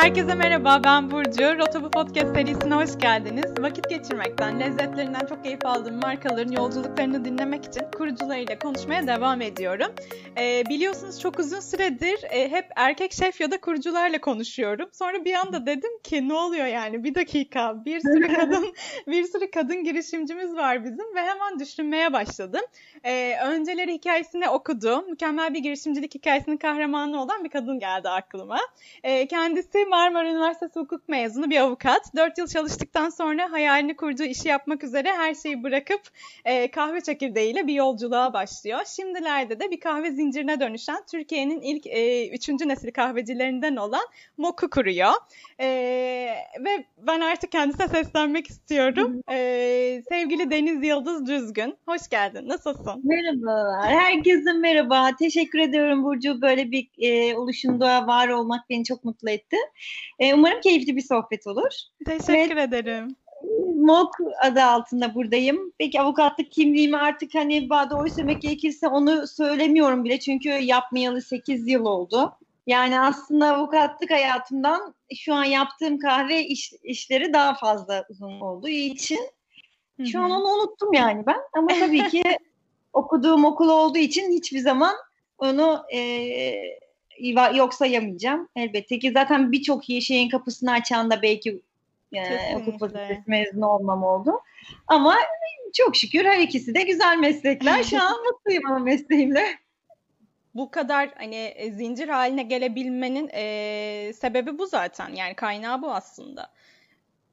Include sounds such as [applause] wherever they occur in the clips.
Herkese merhaba, ben Burcu. Rota bu podcast serisine hoş geldiniz. Vakit geçirmekten, lezzetlerinden çok keyif aldığım markaların yolculuklarını dinlemek için kurucularıyla konuşmaya devam ediyorum. Ee, biliyorsunuz çok uzun süredir e, hep erkek şef ya da kurucularla konuşuyorum. Sonra bir anda dedim ki ne oluyor yani bir dakika bir sürü [laughs] kadın bir sürü kadın girişimcimiz var bizim ve hemen düşünmeye başladım. Ee, önceleri hikayesini okudum. Mükemmel bir girişimcilik hikayesinin kahramanı olan bir kadın geldi aklıma. Ee, kendisi Marmara Üniversitesi hukuk mezunu bir avukat. 4 yıl çalıştıktan sonra hayalini kurduğu işi yapmak üzere her şeyi bırakıp e, kahve çekirdeğiyle bir yolculuğa başlıyor. Şimdilerde de bir kahve zincirine dönüşen Türkiye'nin ilk e, üçüncü nesil kahvecilerinden olan Mok'u kuruyor. E, ve ben artık kendisine seslenmek istiyorum. E, sevgili Deniz Yıldız Düzgün, hoş geldin. Nasılsın? Merhabalar. Herkese merhaba. Teşekkür ediyorum Burcu. Böyle bir e, oluşumda var olmak beni çok mutlu etti. E, umarım keyifli bir sohbet olur. Teşekkür evet. ederim. MOK adı altında buradayım. Peki avukatlık kimliğimi artık hani doğru söylemek gerekirse onu söylemiyorum bile. Çünkü yapmayalı 8 yıl oldu. Yani aslında avukatlık hayatımdan şu an yaptığım kahve iş, işleri daha fazla uzun olduğu için şu an onu unuttum yani ben. Ama tabii ki [laughs] okuduğum okul olduğu için hiçbir zaman onu e, yok sayamayacağım. Elbette ki zaten birçok şeyin kapısını açan da belki e, hukuk fakültesi mezunu olmam oldu. Ama çok şükür her ikisi de güzel meslekler. Şu an [laughs] mutluyum ama mesleğimle. Bu kadar hani e, zincir haline gelebilmenin e, sebebi bu zaten. Yani kaynağı bu aslında.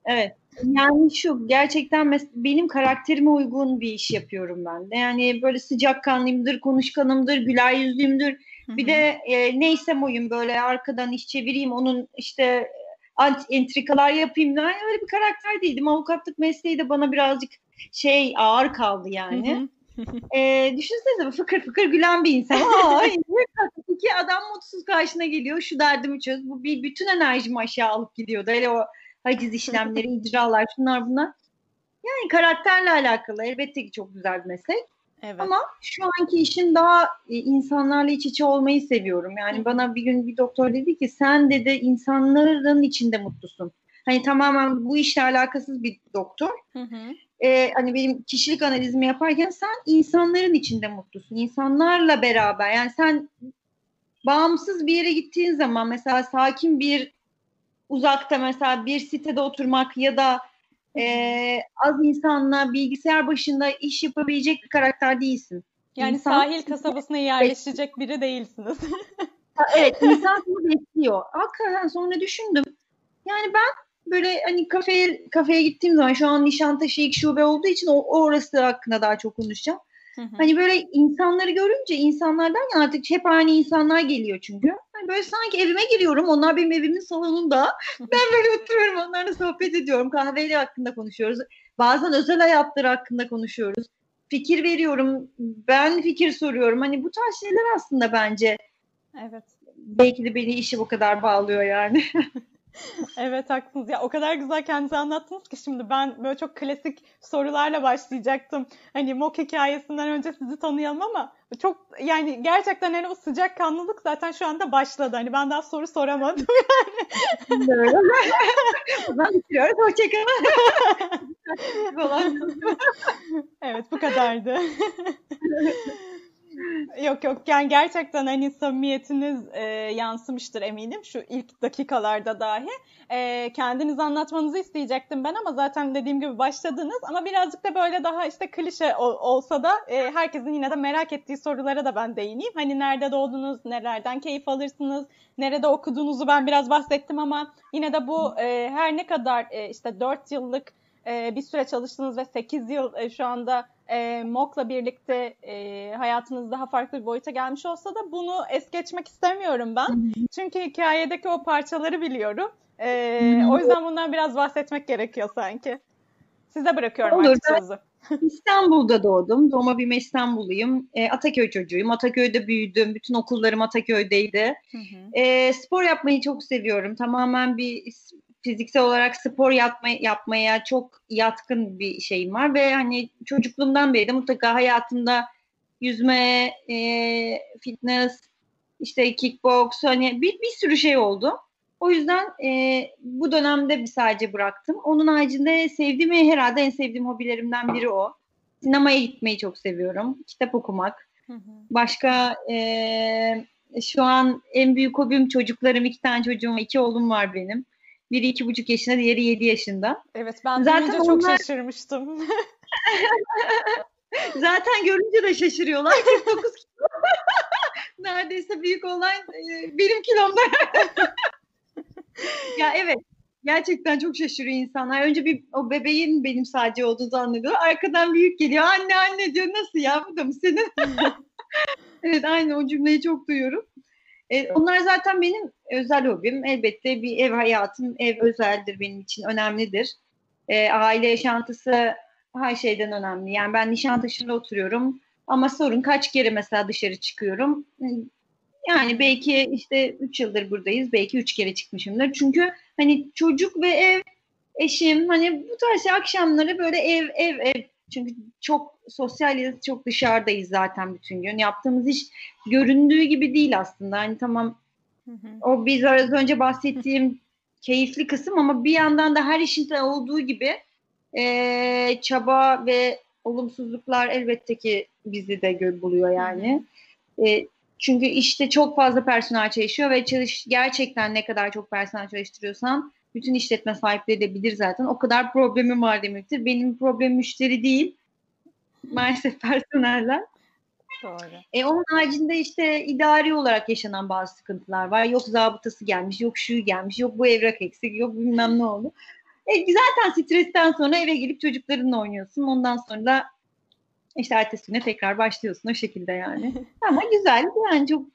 Evet. Yani şu gerçekten benim karakterime uygun bir iş yapıyorum ben de. Yani böyle sıcakkanlıyımdır, konuşkanımdır, güler yüzlüyümdür. Bir de e, neysem oyun böyle arkadan iş çevireyim, onun işte entrikalar yapayım. Yani öyle bir karakter değildim. Avukatlık mesleği de bana birazcık şey ağır kaldı yani. e, düşünsenize fıkır fıkır gülen bir insan. [laughs] Aa, iki adam mutsuz karşına geliyor. Şu derdimi çöz. Bu bir bütün enerjimi aşağı alıp gidiyordu. Hele o haciz işlemleri, [laughs] icralar, şunlar bunlar. Yani karakterle alakalı. Elbette ki çok güzel bir meslek. Evet. Ama şu anki işim daha e, insanlarla iç içe olmayı seviyorum. Yani Hı. bana bir gün bir doktor dedi ki sen dedi insanların içinde mutlusun. Hani tamamen bu işle alakasız bir doktor. Hı hı. Ee, hani benim kişilik analizimi yaparken sen insanların içinde mutlusun. İnsanlarla beraber yani sen bağımsız bir yere gittiğin zaman mesela sakin bir uzakta mesela bir sitede oturmak ya da e, az insanla bilgisayar başında iş yapabilecek bir karakter değilsin. Yani insan, sahil kasabasına yerleşecek biri değilsiniz. [laughs] evet, insan bunu bekliyor. Hakikaten sonra düşündüm. Yani ben böyle hani kafeye kafeye gittiğim zaman şu an Nişantaşı ilk şube olduğu için o, orası hakkında daha çok konuşacağım. Hı hı. Hani böyle insanları görünce insanlardan artık hep aynı insanlar geliyor çünkü. Hani böyle sanki evime giriyorum. Onlar benim evimin salonunda. ben böyle oturuyorum. Onlarla sohbet ediyorum. Kahveyle hakkında konuşuyoruz. Bazen özel hayatları hakkında konuşuyoruz. Fikir veriyorum. Ben fikir soruyorum. Hani bu tarz şeyler aslında bence Evet. Belki de beni işi bu kadar bağlıyor yani. [laughs] evet haklısınız. Ya o kadar güzel kendinizi anlattınız ki şimdi ben böyle çok klasik sorularla başlayacaktım. Hani Mok hikayesinden önce sizi tanıyalım ama çok yani gerçekten hani o sıcak kanlılık zaten şu anda başladı. Hani ben daha soru soramadım [laughs] yani. ben bitiriyoruz. Hoşçakalın. [laughs] evet bu kadardı. [laughs] yok yok yani gerçekten hani samimiyetiniz e, yansımıştır eminim şu ilk dakikalarda dahi. E, kendinizi anlatmanızı isteyecektim ben ama zaten dediğim gibi başladınız ama birazcık da böyle daha işte klişe ol, olsa da e, herkesin yine de merak ettiği sorulara da ben değineyim. Hani nerede doğdunuz, nelerden keyif alırsınız, nerede okuduğunuzu ben biraz bahsettim ama yine de bu e, her ne kadar e, işte 4 yıllık e, bir süre çalıştınız ve 8 yıl e, şu anda e, MOK'la birlikte e, hayatınız daha farklı bir boyuta gelmiş olsa da bunu es geçmek istemiyorum ben. Çünkü hikayedeki o parçaları biliyorum. E, o yüzden bundan biraz bahsetmek gerekiyor sanki. Size bırakıyorum Olur, artık sözü. [laughs] İstanbul'da doğdum. Doğma büyüme İstanbulluyum. E, Ataköy çocuğuyum. Ataköy'de büyüdüm. Bütün okullarım Ataköy'deydi. Hı hı. E, spor yapmayı çok seviyorum. Tamamen bir fiziksel olarak spor yapma, yapmaya çok yatkın bir şeyim var ve hani çocukluğumdan beri de mutlaka hayatımda yüzme, e, fitness, işte kickbox hani bir, bir sürü şey oldu. O yüzden e, bu dönemde sadece bıraktım. Onun haricinde sevdiğim herhalde en sevdiğim hobilerimden biri o. Sinemaya gitmeyi çok seviyorum. Kitap okumak. Başka e, şu an en büyük hobim çocuklarım. iki tane çocuğum, iki oğlum var benim. Biri iki buçuk yaşında, diğeri yedi yaşında. Evet ben Zaten onlar... çok şaşırmıştım. [laughs] Zaten görünce de şaşırıyorlar. 49 kilo. [laughs] Neredeyse büyük olan e, benim kilomda. [laughs] ya evet. Gerçekten çok şaşırıyor insanlar. Önce bir o bebeğin benim sadece olduğunu zannediyor. Arkadan büyük geliyor. Anne anne diyor. Nasıl ya? Bu da mı senin? evet aynı o cümleyi çok duyuyorum. E, onlar zaten benim özel hobim. Elbette bir ev hayatım, ev özeldir benim için, önemlidir. E, aile yaşantısı her şeyden önemli. Yani ben Nişantaşı'nda oturuyorum ama sorun kaç kere mesela dışarı çıkıyorum. Yani belki işte 3 yıldır buradayız. Belki 3 kere çıkmışımdır. Çünkü hani çocuk ve ev, eşim hani bu tarz akşamları böyle ev ev ev çünkü çok sosyaliz, çok dışarıdayız zaten bütün gün. Yaptığımız iş göründüğü gibi değil aslında. Hani tamam hı hı. o biz az önce bahsettiğim keyifli kısım ama bir yandan da her işin olduğu gibi e, çaba ve olumsuzluklar elbette ki bizi de buluyor yani. E, çünkü işte çok fazla personel çalışıyor ve çalış gerçekten ne kadar çok personel çalıştırıyorsan bütün işletme sahipleri de bilir zaten. O kadar problemim var demektir. Benim problem müşteri değil. Maalesef [laughs] personeller. Doğru. E, onun haricinde işte idari olarak yaşanan bazı sıkıntılar var. Yok zabıtası gelmiş, yok şu gelmiş, yok bu evrak eksik, yok bilmem ne oldu. E, zaten stresten sonra eve gelip çocuklarınla oynuyorsun. Ondan sonra da işte ertesi güne tekrar başlıyorsun o şekilde yani. [laughs] Ama güzel yani çok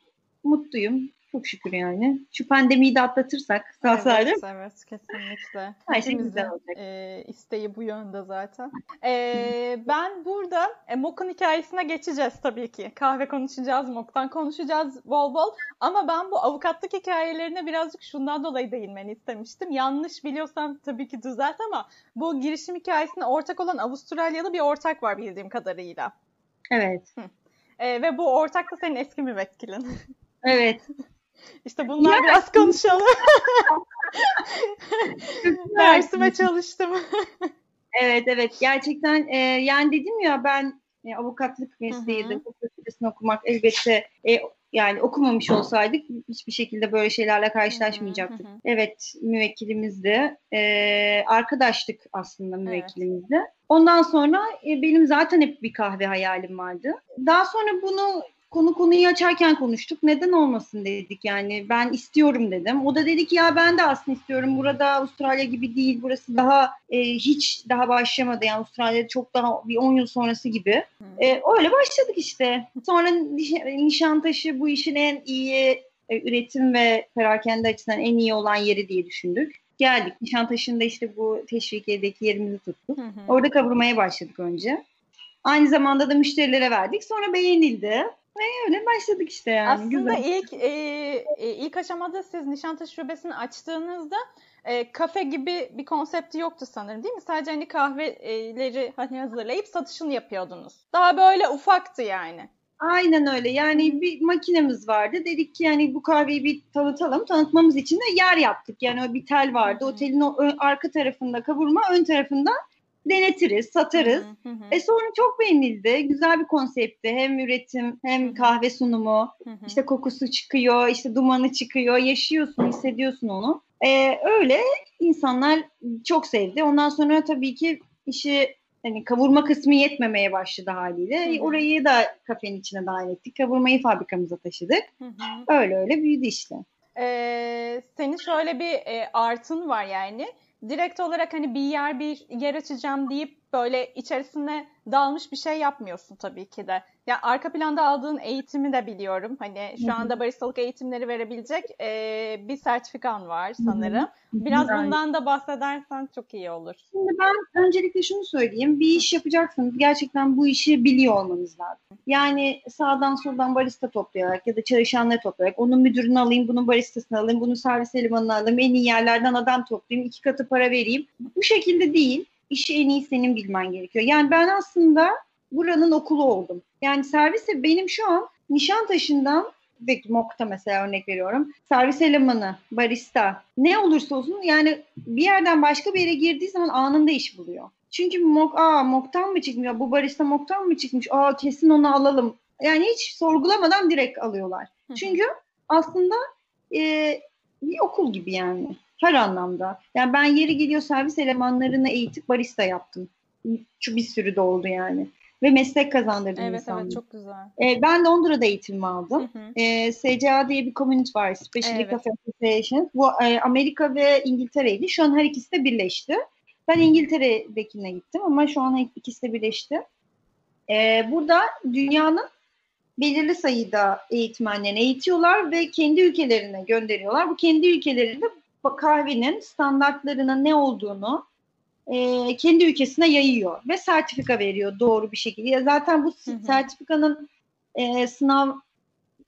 mutluyum. Çok şükür yani. Şu pandemiyi de atlatırsak sağ evet, salim. Evet kesinlikle. [laughs] Her şey güzel olacak. E, isteği bu yönde zaten. E, ben burada e, Mok'un hikayesine geçeceğiz tabii ki. Kahve konuşacağız, Mok'tan konuşacağız bol bol. Ama ben bu avukatlık hikayelerine birazcık şundan dolayı değinmeni istemiştim. Yanlış biliyorsam tabii ki düzelt ama bu girişim hikayesine ortak olan Avustralyalı bir ortak var bildiğim kadarıyla. Evet. E, ve bu ortak da senin eski müvekkilin. [laughs] Evet. İşte bunlar ya. biraz konuşalım. [laughs] [laughs] Dersime çalıştım. evet evet gerçekten e, yani dedim ya ben e, avukatlık mesleği de hukuk okumak elbette e, yani okumamış olsaydık hiçbir şekilde böyle şeylerle karşılaşmayacaktık. Hı hı. Evet müvekkilimizdi. Ee, arkadaştık aslında müvekkilimizle. Evet. Ondan sonra e, benim zaten hep bir kahve hayalim vardı. Daha sonra bunu konu konuyu açarken konuştuk. Neden olmasın dedik yani ben istiyorum dedim. O da dedi ki ya ben de aslında istiyorum. Burada Avustralya gibi değil. Burası daha e, hiç daha başlamadı. Yani Avustralya çok daha bir 10 yıl sonrası gibi. E, öyle başladık işte. Sonra Nişantaşı bu işin en iyi e, üretim ve perakende açısından en iyi olan yeri diye düşündük. Geldik. Nişantaşı'nda işte bu teşvikiyedeki yerimizi tuttuk. Hı hı. Orada kavurmaya başladık önce. Aynı zamanda da müşterilere verdik. Sonra beğenildi. Ve öyle başladık işte yani. Aslında Güzel. ilk e, e, ilk aşamada siz Nişantaşı şubesini açtığınızda e, kafe gibi bir konsepti yoktu sanırım değil mi? Sadece hani kahveleri hani hazırlayıp satışını yapıyordunuz. Daha böyle ufaktı yani. Aynen öyle. Yani bir makinemiz vardı. Dedik ki yani bu kahveyi bir tanıtalım. Tanıtmamız için de yer yaptık. Yani o bir tel vardı. Otelin o arka tarafında kavurma, ön tarafında denetiriz, satarız. Hı hı. E sonra çok beğenildi. Güzel bir konseptti. Hem üretim hem kahve sunumu. Hı hı. İşte kokusu çıkıyor, işte dumanı çıkıyor. Yaşıyorsun, hissediyorsun onu. E, öyle insanlar çok sevdi. Ondan sonra tabii ki işi hani kavurma kısmı yetmemeye başladı haliyle. Hı hı. Orayı da kafenin içine dahil ettik. Kavurmayı fabrikamıza taşıdık. Hı hı. Öyle öyle büyüdü işte. Ee, senin şöyle bir e, artın var yani direkt olarak hani bir yer bir yer açacağım deyip böyle içerisine dalmış bir şey yapmıyorsun tabii ki de. Ya arka planda aldığın eğitimi de biliyorum. Hani şu anda baristalık eğitimleri verebilecek e, bir sertifikan var sanırım. Biraz bundan da bahsedersen çok iyi olur. Şimdi ben öncelikle şunu söyleyeyim. Bir iş yapacaksınız. Gerçekten bu işi biliyor olmanız lazım. Yani sağdan soldan barista toplayarak ya da çalışanları toplayarak onun müdürünü alayım, bunun baristasını alayım, bunun servis elemanını alayım, en iyi yerlerden adam toplayayım, iki katı para vereyim. Bu şekilde değil işi en iyi senin bilmen gerekiyor. Yani ben aslında buranın okulu oldum. Yani servise benim şu an Nişantaşı'ndan ofisteki mokta mesela örnek veriyorum. Servis elemanı, barista ne olursa olsun yani bir yerden başka bir yere girdiği zaman anında iş buluyor. Çünkü mok, aa moktan mı çıkmış, bu barista moktan mı çıkmış, aa kesin onu alalım. Yani hiç sorgulamadan direkt alıyorlar. Çünkü aslında e, bir okul gibi yani her anlamda. Yani ben yeri geliyor servis elemanlarını eğitip barista yaptım. Şu bir sürü de oldu yani. Ve meslek kazandırdım Evet insanlara. evet çok güzel. E, ben Londra'da eğitim aldım. Hı hı. E, SCA diye bir community var. Specialty Evet. Cafe Association. Bu e, Amerika ve İngiltere'ydi. Şu an her ikisi de birleşti. Ben İngiltere'dekine gittim ama şu an ikisi de birleşti. E, burada dünyanın belirli sayıda eğitmenlerini eğitiyorlar ve kendi ülkelerine gönderiyorlar. Bu kendi ülkelerinde kahvenin standartlarının ne olduğunu e, kendi ülkesine yayıyor ve sertifika veriyor doğru bir şekilde. Ya zaten bu Hı hı. sertifikanın e, sınav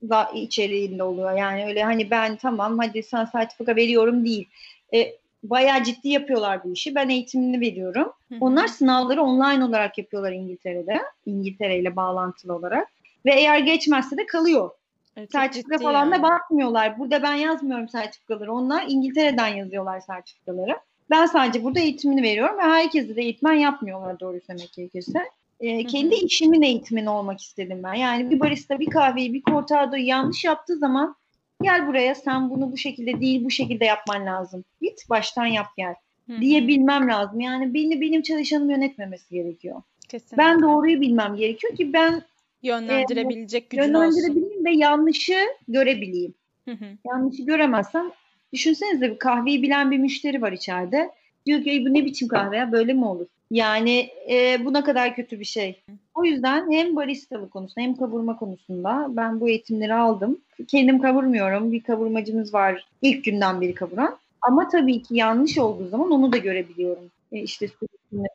da içeriğinde oluyor. Yani öyle hani ben tamam hadi sana sertifika veriyorum değil. E, bayağı ciddi yapıyorlar bu işi. Ben eğitimini veriyorum. Hı hı. Onlar sınavları online olarak yapıyorlar İngiltere'de. İngiltere ile bağlantılı olarak. Ve eğer geçmezse de kalıyor. Evet, Sertifika falan da yani. bakmıyorlar. Burada ben yazmıyorum sertifikaları. Onlar İngiltere'den yazıyorlar sertifikaları. Ben sadece burada eğitimini veriyorum ve herkese de eğitmen yapmıyorlar doğru söylemek gerekirse. Ee, kendi işimin eğitmeni olmak istedim ben. Yani bir barista bir kahveyi bir cortado'yu yanlış yaptığı zaman gel buraya sen bunu bu şekilde değil bu şekilde yapman lazım. Git baştan yap gel Hı hı. diyebilmem lazım. Yani beni benim çalışanım yönetmemesi gerekiyor. Kesinlikle. Ben doğruyu bilmem gerekiyor ki ben yönlendirebilecek gücün olsun. yönlendirebileyim ve yanlışı görebileyim. Hı hı. Yanlışı göremezsem düşünsenize bir kahveyi bilen bir müşteri var içeride. Diyor ki "Ey, bu ne biçim kahve ya böyle mi olur? Yani e, bu ne kadar kötü bir şey. O yüzden hem baristalık konusunda hem kavurma konusunda ben bu eğitimleri aldım. Kendim kavurmuyorum. Bir kavurmacımız var ilk günden beri kavuran. Ama tabii ki yanlış olduğu zaman onu da görebiliyorum. E, işte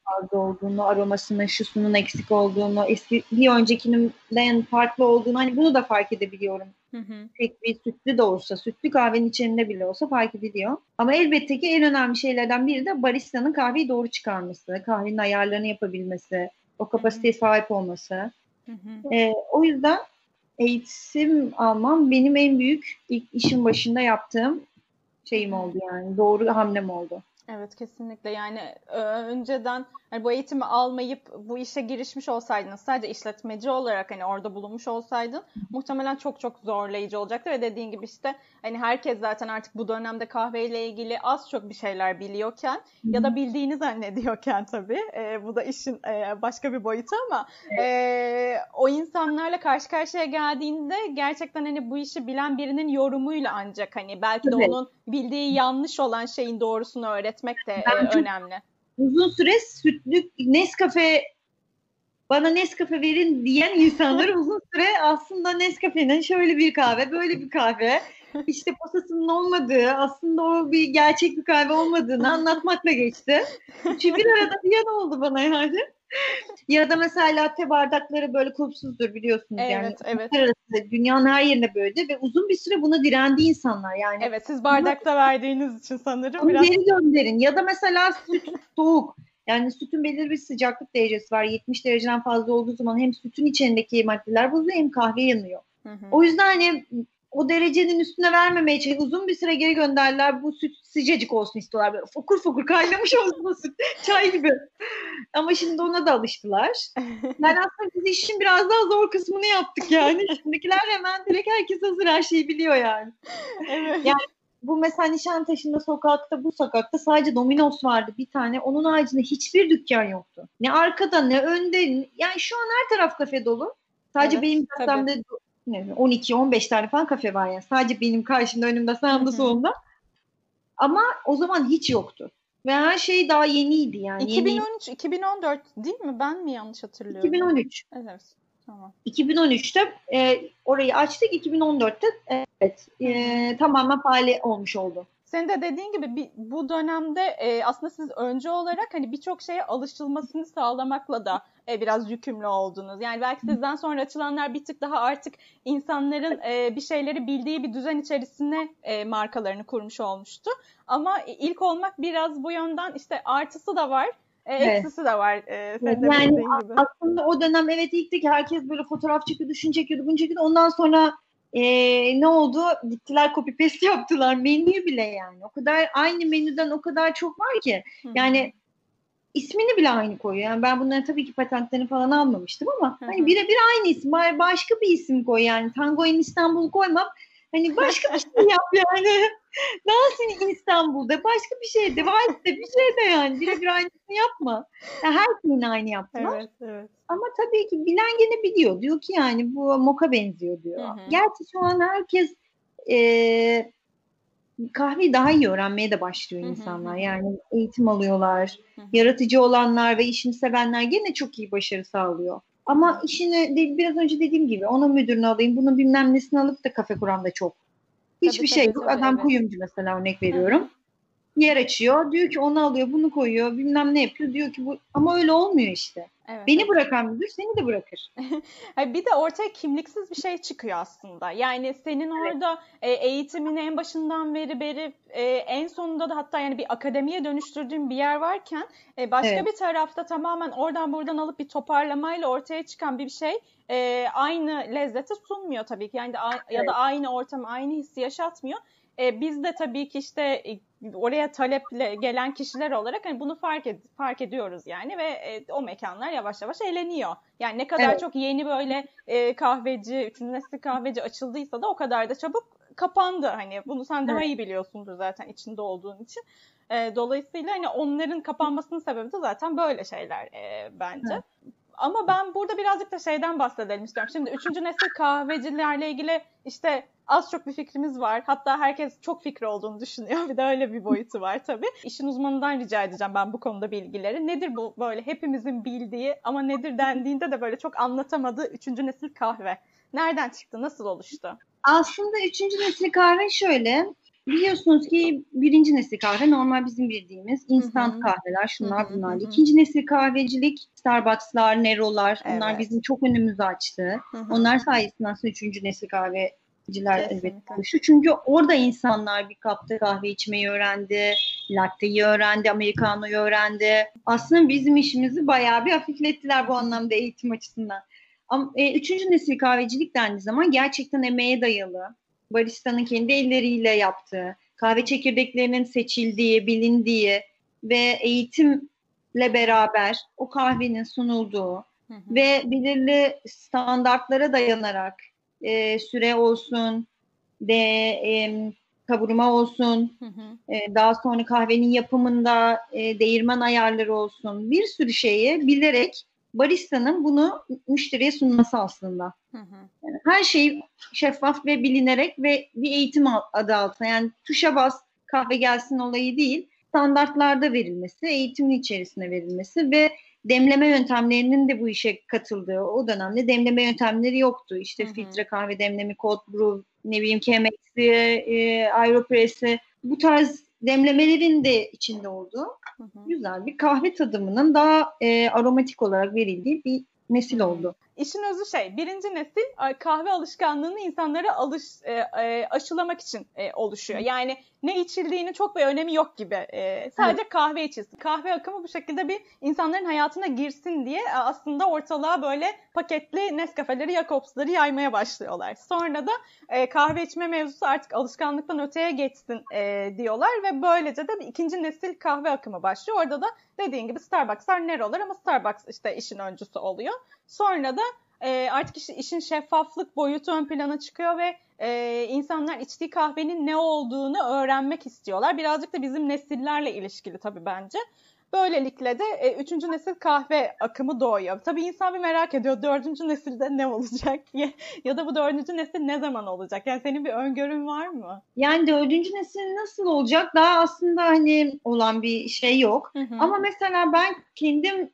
fazla olduğunu, aromasının, şusunun eksik olduğunu, eski bir öncekinden farklı olduğunu hani bunu da fark edebiliyorum Hı hı. tek bir sütlü de olsa, sütlü kahvenin içinde bile olsa fark ediliyor. Ama elbette ki en önemli şeylerden biri de baristanın kahveyi doğru çıkarması, kahvenin ayarlarını yapabilmesi, o kapasiteye sahip olması. Hı hı. Ee, o yüzden eğitim almam benim en büyük ilk işin başında yaptığım şeyim oldu yani. Doğru hamlem oldu. Evet kesinlikle. Yani önceden hani bu eğitimi almayıp bu işe girişmiş olsaydınız sadece işletmeci olarak hani orada bulunmuş olsaydın muhtemelen çok çok zorlayıcı olacaktı ve dediğin gibi işte hani herkes zaten artık bu dönemde kahveyle ilgili az çok bir şeyler biliyorken ya da bildiğini zannediyorken tabii e, bu da işin e, başka bir boyutu ama e, o insanlarla karşı karşıya geldiğinde gerçekten hani bu işi bilen birinin yorumuyla ancak hani belki de Tabii. onun bildiği yanlış olan şeyin doğrusunu öğretmek de Ben e, çok- önemli. Uzun süre sütlü Nescafe bana Nescafe verin diyen insanlar [laughs] uzun süre aslında Nescafe'nin şöyle bir kahve, böyle bir kahve, işte posasının olmadığı, aslında o bir gerçek bir kahve olmadığını [laughs] anlatmakla geçti. Üçü bir arada diyen oldu bana yani. Ya da mesela latte bardakları böyle kulpsuzdur biliyorsunuz yani. Evet, evet. Dünyanın her yerine böyle ve uzun bir süre buna direndi insanlar yani. Evet, siz bardakta verdiğiniz için sanırım Onu biraz geri gönderin. Ya da mesela süt soğuk. Yani sütün belirli bir sıcaklık derecesi var. 70 dereceden fazla olduğu zaman hem sütün içindeki maddeler bozuluyor hem kahve yanıyor. Hı hı. O yüzden hani o derecenin üstüne vermemeye için uzun bir süre geri gönderdiler. Bu süt sıcacık olsun istiyorlar. Böyle fokur fokur kaynamış olsun o süt. [laughs] Çay gibi. Ama şimdi ona da alıştılar. [laughs] Yani aslında biz işin biraz daha zor kısmını yaptık yani. Şimdikiler hemen direkt herkes hazır her şeyi biliyor yani. evet. Yani bu mesela Nişantaşı'nda sokakta bu sokakta sadece Domino's vardı bir tane. Onun haricinde hiçbir dükkan yoktu. Ne arkada ne önde. Yani şu an her taraf kafe dolu. Sadece Evet, benim tabii. Kasemde 12-15 tane falan kafe var yani. Sadece benim karşımda önümde sağımda solumda. Ama o zaman hiç yoktu. Ve her şey daha yeniydi yani. Yeni- 2013, 2014 değil mi? Ben mi yanlış hatırlıyorum? 2013. Evet. Tamam. 2013'te e, orayı açtık. 2014'te evet e, tamamen faali olmuş oldu. Senin de dediğin gibi bir, bu dönemde e, aslında siz önce olarak hani birçok şeye alışılmasını sağlamakla da e, biraz yükümlü oldunuz. Yani belki sizden sonra açılanlar bir tık daha artık insanların e, bir şeyleri bildiği bir düzen içerisine e, markalarını kurmuş olmuştu. Ama ilk olmak biraz bu yönden işte artısı da var, e, Evet. eksisi de var. E, Yani gibi. aslında o dönem evet ilk de ki herkes böyle fotoğraf çekiyordu, şunu çekiyordu, bunu çekiyordu. Ondan sonra e, ne oldu? Gittiler copy paste yaptılar. Menü bile yani. O kadar aynı menüden o kadar çok var ki. Yani ismini bile aynı koyuyor. Yani ben bunların tabii ki patentlerini falan almamıştım ama hani birebir aynı isim. Başka bir isim koy yani. Tango in İstanbul koymam. Hani başka bir [laughs] şey yap yani. İn İstanbul'da başka bir şey de var bir şey de yani. Birebir aynısını yapma. Yani her şeyin aynı yaptılar. Evet, evet. Ama tabii ki bilen gene biliyor. Diyor ki yani bu moka benziyor diyor. Hı hı. Gerçi şu an herkes e, kahveyi daha iyi öğrenmeye de başlıyor hı hı. insanlar. Yani eğitim alıyorlar. Hı hı. Yaratıcı olanlar ve işini sevenler gene çok iyi başarı sağlıyor. Ama işini biraz önce dediğim gibi onun müdürünü alayım, bunu bilmem nesini alıp da kafe kuran da çok. Hiçbir şey yok. Adam evet. kuyumcu mesela örnek veriyorum. Hı-hı. Yer açıyor. Diyor ki onu alıyor, bunu koyuyor, bilmem ne yapıyor. Diyor ki bu ama öyle olmuyor işte. Evet, Beni bırakan müdür seni de bırakır. [laughs] bir de ortaya kimliksiz bir şey çıkıyor aslında. Yani senin orada evet. eğitimini en başından beri verip e, en sonunda da hatta yani bir akademiye dönüştürdüğün bir yer varken e, başka evet. bir tarafta tamamen oradan buradan alıp bir toparlamayla ortaya çıkan bir şey e, aynı lezzeti sunmuyor tabii ki. Yani de, evet. ya da aynı ortamı, aynı hissi yaşatmıyor. E, biz de tabii ki işte e, oraya taleple gelen kişiler olarak hani bunu fark ed- fark ediyoruz yani ve e, o mekanlar yavaş yavaş eğleniyor. Yani ne kadar evet. çok yeni böyle e, kahveci, üçüncü nesil kahveci açıldıysa da o kadar da çabuk kapandı. Hani bunu sen daha evet. iyi biliyorsundur zaten içinde olduğun için. E, dolayısıyla hani onların kapanmasının sebebi de zaten böyle şeyler e, bence. Evet. Ama ben burada birazcık da şeyden bahsedelim istiyorum. Şimdi üçüncü nesil kahvecilerle ilgili işte az çok bir fikrimiz var. Hatta herkes çok fikri olduğunu düşünüyor. [laughs] Bir de öyle bir boyutu var tabii. İşin uzmanından rica edeceğim ben bu konuda bilgileri. Nedir bu böyle hepimizin bildiği ama nedir dendiğinde de böyle çok anlatamadığı üçüncü nesil kahve? Nereden çıktı? Nasıl oluştu? Aslında üçüncü nesil kahve şöyle. Biliyorsunuz ki birinci nesil kahve normal bizim bildiğimiz instant Hı-hı. kahveler şunlar Hı-hı. bunlar. İkinci nesil kahvecilik Starbucks'lar, Nero'lar evet. bunlar bizim çok önümüzü açtı. Hı-hı. Onlar sayesinde aslında üçüncü nesil kahve kahveciler elbette oluştu. Çünkü orada insanlar bir kapta kahve içmeyi öğrendi, latte'yi öğrendi, americano'yu öğrendi. Aslında bizim işimizi bayağı bir hafiflettiler bu anlamda eğitim açısından. Ama, e, üçüncü nesil kahvecilik dendiği zaman gerçekten emeğe dayalı, baristanın kendi elleriyle yaptığı, kahve çekirdeklerinin seçildiği, bilindiği ve eğitimle beraber o kahvenin sunulduğu hı hı. ve belirli standartlara dayanarak e, süre olsun, de e, kavurma olsun, hı hı. E, daha sonra kahvenin yapımında e, değirmen ayarları olsun, bir sürü şeyi bilerek baristanın bunu müşteriye sunması aslında. Hı hı. Yani her şey şeffaf ve bilinerek ve bir eğitim adı altında. Yani tuşa bas kahve gelsin olayı değil, standartlarda verilmesi, eğitimin içerisine verilmesi ve demleme yöntemlerinin de bu işe katıldığı o dönemde demleme yöntemleri yoktu. İşte hı hı. filtre kahve demlemi, cold brew, ne bileyim Chemex'i, e, Aeropress'i bu tarz demlemelerin de içinde olduğu hı hı. güzel bir kahve tadımının daha e, aromatik olarak verildiği bir nesil oldu. İşin özü şey, birinci nesil kahve alışkanlığını insanlara alış, e, e, aşılamak için e, oluşuyor. Yani ne içildiğini çok bir önemi yok gibi. Sadece kahve içilsin. Kahve akımı bu şekilde bir insanların hayatına girsin diye aslında ortalığa böyle paketli Nescafe'leri, Jacobs'ları yaymaya başlıyorlar. Sonra da kahve içme mevzusu artık alışkanlıktan öteye geçsin diyorlar ve böylece de bir ikinci nesil kahve akımı başlıyor. Orada da dediğin gibi Starbucks'lar Nero'lar ama Starbucks işte işin öncüsü oluyor. Sonra da e, artık iş, işin şeffaflık boyutu ön plana çıkıyor ve e, insanlar içtiği kahvenin ne olduğunu öğrenmek istiyorlar. Birazcık da bizim nesillerle ilişkili tabii bence. Böylelikle de e, üçüncü nesil kahve akımı doğuyor. Tabii insan bir merak ediyor dördüncü nesilde ne olacak [laughs] ya, ya da bu dördüncü nesil ne zaman olacak? Yani senin bir öngörün var mı? Yani dördüncü nesil nasıl olacak? Daha aslında hani olan bir şey yok. Hı hı. Ama mesela ben kendim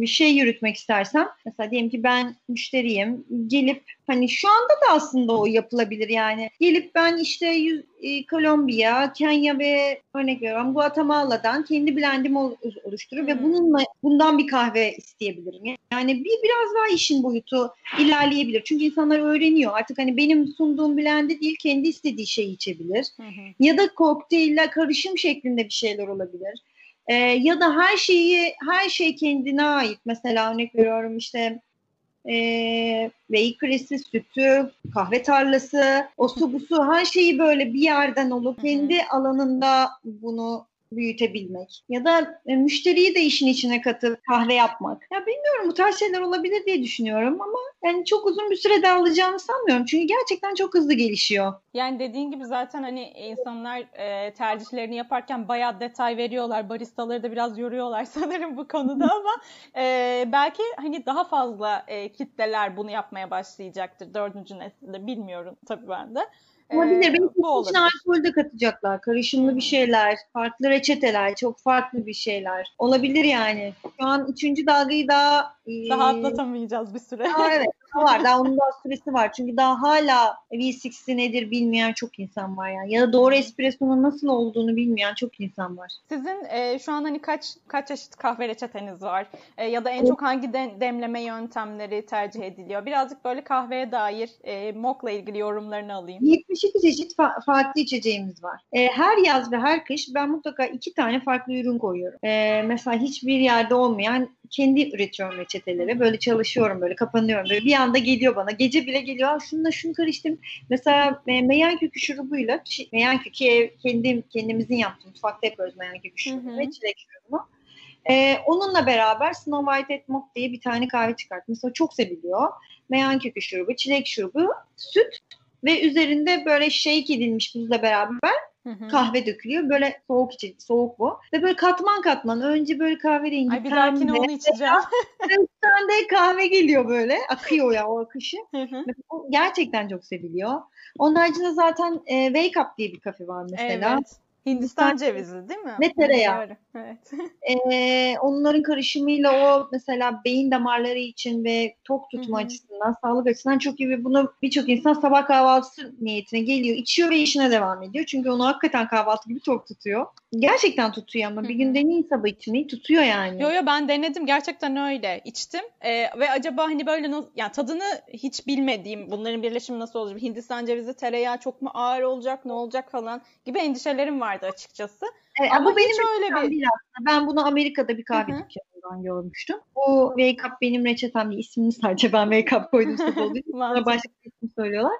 bir şey yürütmek istersem mesela diyelim ki ben müşteriyim gelip hani şu anda da aslında o yapılabilir yani gelip ben işte yüz, e, Kolombiya, Kenya ve örnek veriyorum Guatemala'dan kendi blendimi oluşturup hmm. ve bununla bundan bir kahve isteyebilirim. Yani bir biraz daha işin boyutu ilerleyebilir. Çünkü insanlar öğreniyor. Artık hani benim sunduğum blendi değil kendi istediği şeyi içebilir. Hmm. Ya da kokteylle karışım şeklinde bir şeyler olabilir. Ee, ya da her şeyi her şey kendine ait. Mesela örnek veriyorum işte e, bakery'si, sütü, kahve tarlası, o su bu su her şeyi böyle bir yerden olup kendi alanında bunu büyütebilmek ya da e, müşteriyi de işin içine katıp kahve yapmak. Ya bilmiyorum bu tarz şeyler olabilir diye düşünüyorum ama yani çok uzun bir sürede alacağını sanmıyorum. Çünkü gerçekten çok hızlı gelişiyor. Yani dediğin gibi zaten hani insanlar e, tercihlerini yaparken bayağı detay veriyorlar. Baristaları da biraz yoruyorlar [laughs] sanırım bu konuda [laughs] ama e, belki hani daha fazla e, kitleler bunu yapmaya başlayacaktır dördüncü nesilde. Bilmiyorum tabii ben de. Olabilir. Ee, Belki içine alkol de katacaklar. Karışımlı bir şeyler, farklı reçeteler, çok farklı bir şeyler. Olabilir yani. Şu an üçüncü dalgayı daha... Daha e, atlatamayacağız bir süre. Daha evet [laughs] var. Daha onun daha süresi var. Çünkü daha hala V60 nedir bilmeyen çok insan var yani. Ya da doğru espressonun nasıl olduğunu bilmeyen çok insan var. Sizin e, şu an hani kaç kaç çeşit kahve reçeteniz var? E, ya da en çok hangi de, demleme yöntemleri tercih ediliyor? Birazcık böyle kahveye dair e, MOK'la ilgili yorumlarını alayım. 72 çeşit fa- farklı içeceğimiz var. E, her yaz ve her kış ben mutlaka iki tane farklı ürün koyuyorum. E, mesela hiçbir yerde olmayan kendi üretiyorum reçeteleri. Böyle çalışıyorum böyle kapanıyorum. Böyle bir anda geliyor bana. Gece bile geliyor. Şununla şunu karıştım. Mesela e, meyan kökü şurubuyla meyan kökü kendim, kendimizin yaptığımız mutfakta yapıyoruz meyan kökü şurubu ve çilek şurubu. Ee, onunla beraber Snow White Etmok diye bir tane kahve çıkarttım. Mesela çok seviliyor. Meyan kökü şurubu, çilek şurubu, süt ve üzerinde böyle shake edilmiş buzla beraber Hı Kahve dökülüyor. Böyle soğuk içi, soğuk bu. Ve böyle katman katman. Önce böyle kahverengi. Ay bir dahakine onu içeceğim. [laughs] de kahve geliyor böyle. Akıyor ya o akışı. O gerçekten çok seviliyor. Onun haricinde zaten e, Wake Up diye bir kafe var mesela. Evet. Hindistan cevizi değil mi? Ve tereyağı. Evet. [laughs] ee, onların karışımıyla o mesela beyin damarları için ve tok tutma Hı-hı. açısından, sağlık açısından çok iyi ve bunu birçok insan sabah kahvaltısı niyetine geliyor, içiyor ve işine devam ediyor. Çünkü onu hakikaten kahvaltı gibi tok tutuyor. Gerçekten tutuyor ama Hı-hı. bir gün deneyin sabah içmeyi tutuyor yani. Yo yo ben denedim gerçekten öyle içtim ee, ve acaba hani böyle yani tadını hiç bilmediğim bunların birleşimi nasıl olacak? Hindistan cevizi tereyağı çok mu ağır olacak ne olacak falan gibi endişelerim vardı açıkçası. Evet, ama, ama benim öyle bir... değil aslında. Ben bunu Amerika'da bir kahve dükkanından görmüştüm. Bu Wake Up benim reçetem değil. İsmini sadece ben Wake Up koydum. Bana [laughs] başka bir isim söylüyorlar.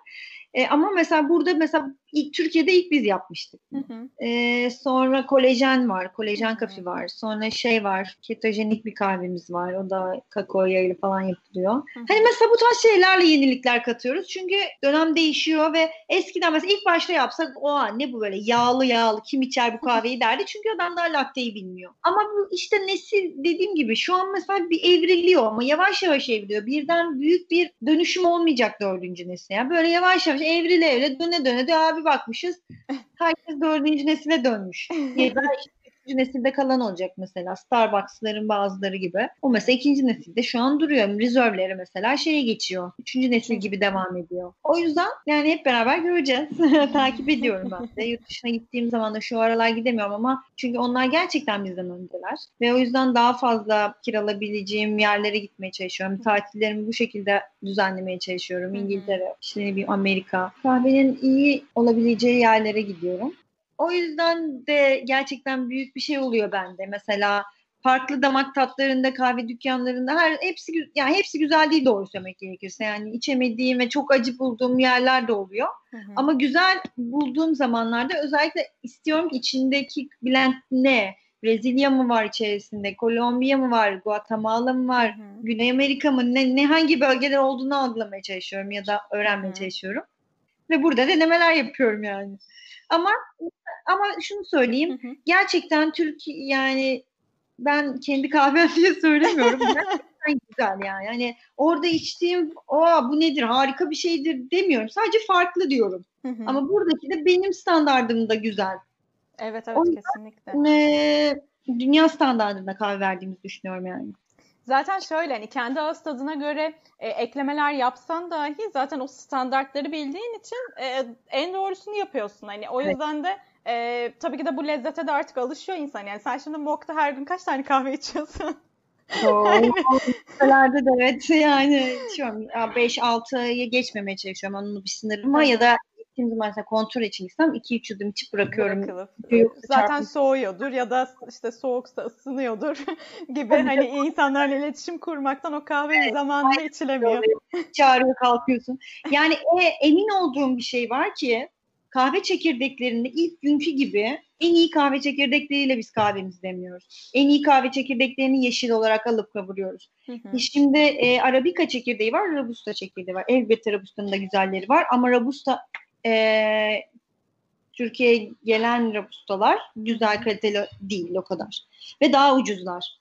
E, ama mesela burada mesela ilk Türkiye'de ilk biz yapmıştık. Hı hı. E, sonra kolajen var, kolajen kafi var. Sonra şey var, ketojenik bir kahvemiz var. O da kakao yağıyla falan yapılıyor. Hı hı. Hani mesela bu tarz şeylerle yenilikler katıyoruz. Çünkü dönem değişiyor ve eskiden mesela ilk başta yapsak o ne bu böyle yağlı yağlı kim içer bu kahveyi derdi. Çünkü adam daha latteyi bilmiyor. Ama bu işte nesil dediğim gibi şu an mesela bir evriliyor ama yavaş yavaş evriliyor. Birden büyük bir dönüşüm olmayacak dördüncü nesil. Yani böyle yavaş yavaş evrile evrile döne döne de abi bakmışız. [laughs] Herkes dördüncü nesile dönmüş. Ya da işte üçüncü nesilde kalan olacak mesela. Starbucks'ların bazıları gibi. O mesela ikinci nesilde şu an duruyor. Rezervleri mesela şeye geçiyor. Üçüncü nesil gibi devam ediyor. O yüzden yani hep beraber göreceğiz. [laughs] Takip ediyorum ben de. Yurt dışına gittiğim zaman da şu aralar gidemiyorum ama çünkü onlar gerçekten bizden öndeler. Ve o yüzden daha fazla kiralabileceğim yerlere gitmeye çalışıyorum. Tatillerimi bu şekilde düzenlemeye çalışıyorum. İngiltere, işte ne bileyim Amerika. Kahvenin iyi olabileceği yerlere gidiyorum. O yüzden de gerçekten büyük bir şey oluyor bende. Mesela farklı damak tatlarında, kahve dükkanlarında her hepsi yani hepsi güzel değil doğru söylemek gerekirse. Yani içemediğim ve çok acı bulduğum yerler de oluyor. Hı hı. Ama güzel bulduğum zamanlarda özellikle istiyorum ki içindeki blend ne? Brezilya mı var içerisinde? Kolombiya mı var? Guatemala mı var? Hı hı. Güney Amerika mı? Ne, ne hangi bölgeler olduğunu algılamaya çalışıyorum ya da öğrenmeye hı hı. çalışıyorum. Ve burada denemeler yapıyorum yani. Ama ama şunu söyleyeyim. Hı hı. Gerçekten Türkiye yani ben kendi kahvem [laughs] diye söylemiyorum. [laughs] gerçekten güzel yani. Hani orada içtiğim o bu nedir harika bir şeydir demiyorum. Sadece farklı diyorum. Hı hı. Ama buradaki de benim standardımda güzel. Evet evet yüzden, kesinlikle. E, dünya standartında kahve verdiğimizi düşünüyorum yani. Zaten şöyle hani kendi ağız tadına göre e, eklemeler yapsan dahi zaten o standartları bildiğin için e, en doğrusunu yapıyorsun. Hani o yüzden de e, tabii ki de bu lezzete de artık alışıyor insan. Yani sen şimdi Mok'ta her gün kaç tane kahve içiyorsun? Listelerde [laughs] de evet yani içiyorum. 5-6'ya geçmemeye çalışıyorum. Onun bir sınırım var ya da gittiğim zaman mesela kontrol için gitsem 2-3 yudum içip bırakıyorum. Bırakılıp. Zaten çarpmış. soğuyordur ya da işte soğuksa ısınıyordur [laughs] gibi hani insanlarla iletişim kurmaktan o kahve evet, zamanında içilemiyor. Çağırıyor kalkıyorsun. Yani e, emin olduğum bir şey var ki kahve çekirdeklerinde ilk günkü gibi en iyi kahve çekirdekleriyle biz kahvemizi demiyoruz. En iyi kahve çekirdeklerini yeşil olarak alıp kavuruyoruz. Hı hı. Şimdi e, Arabica çekirdeği var, Robusta çekirdeği var. Elbette Robusta'nın da güzelleri var ama Robusta e, Türkiye'ye gelen Robustalar güzel kaliteli değil o kadar. Ve daha ucuzlar.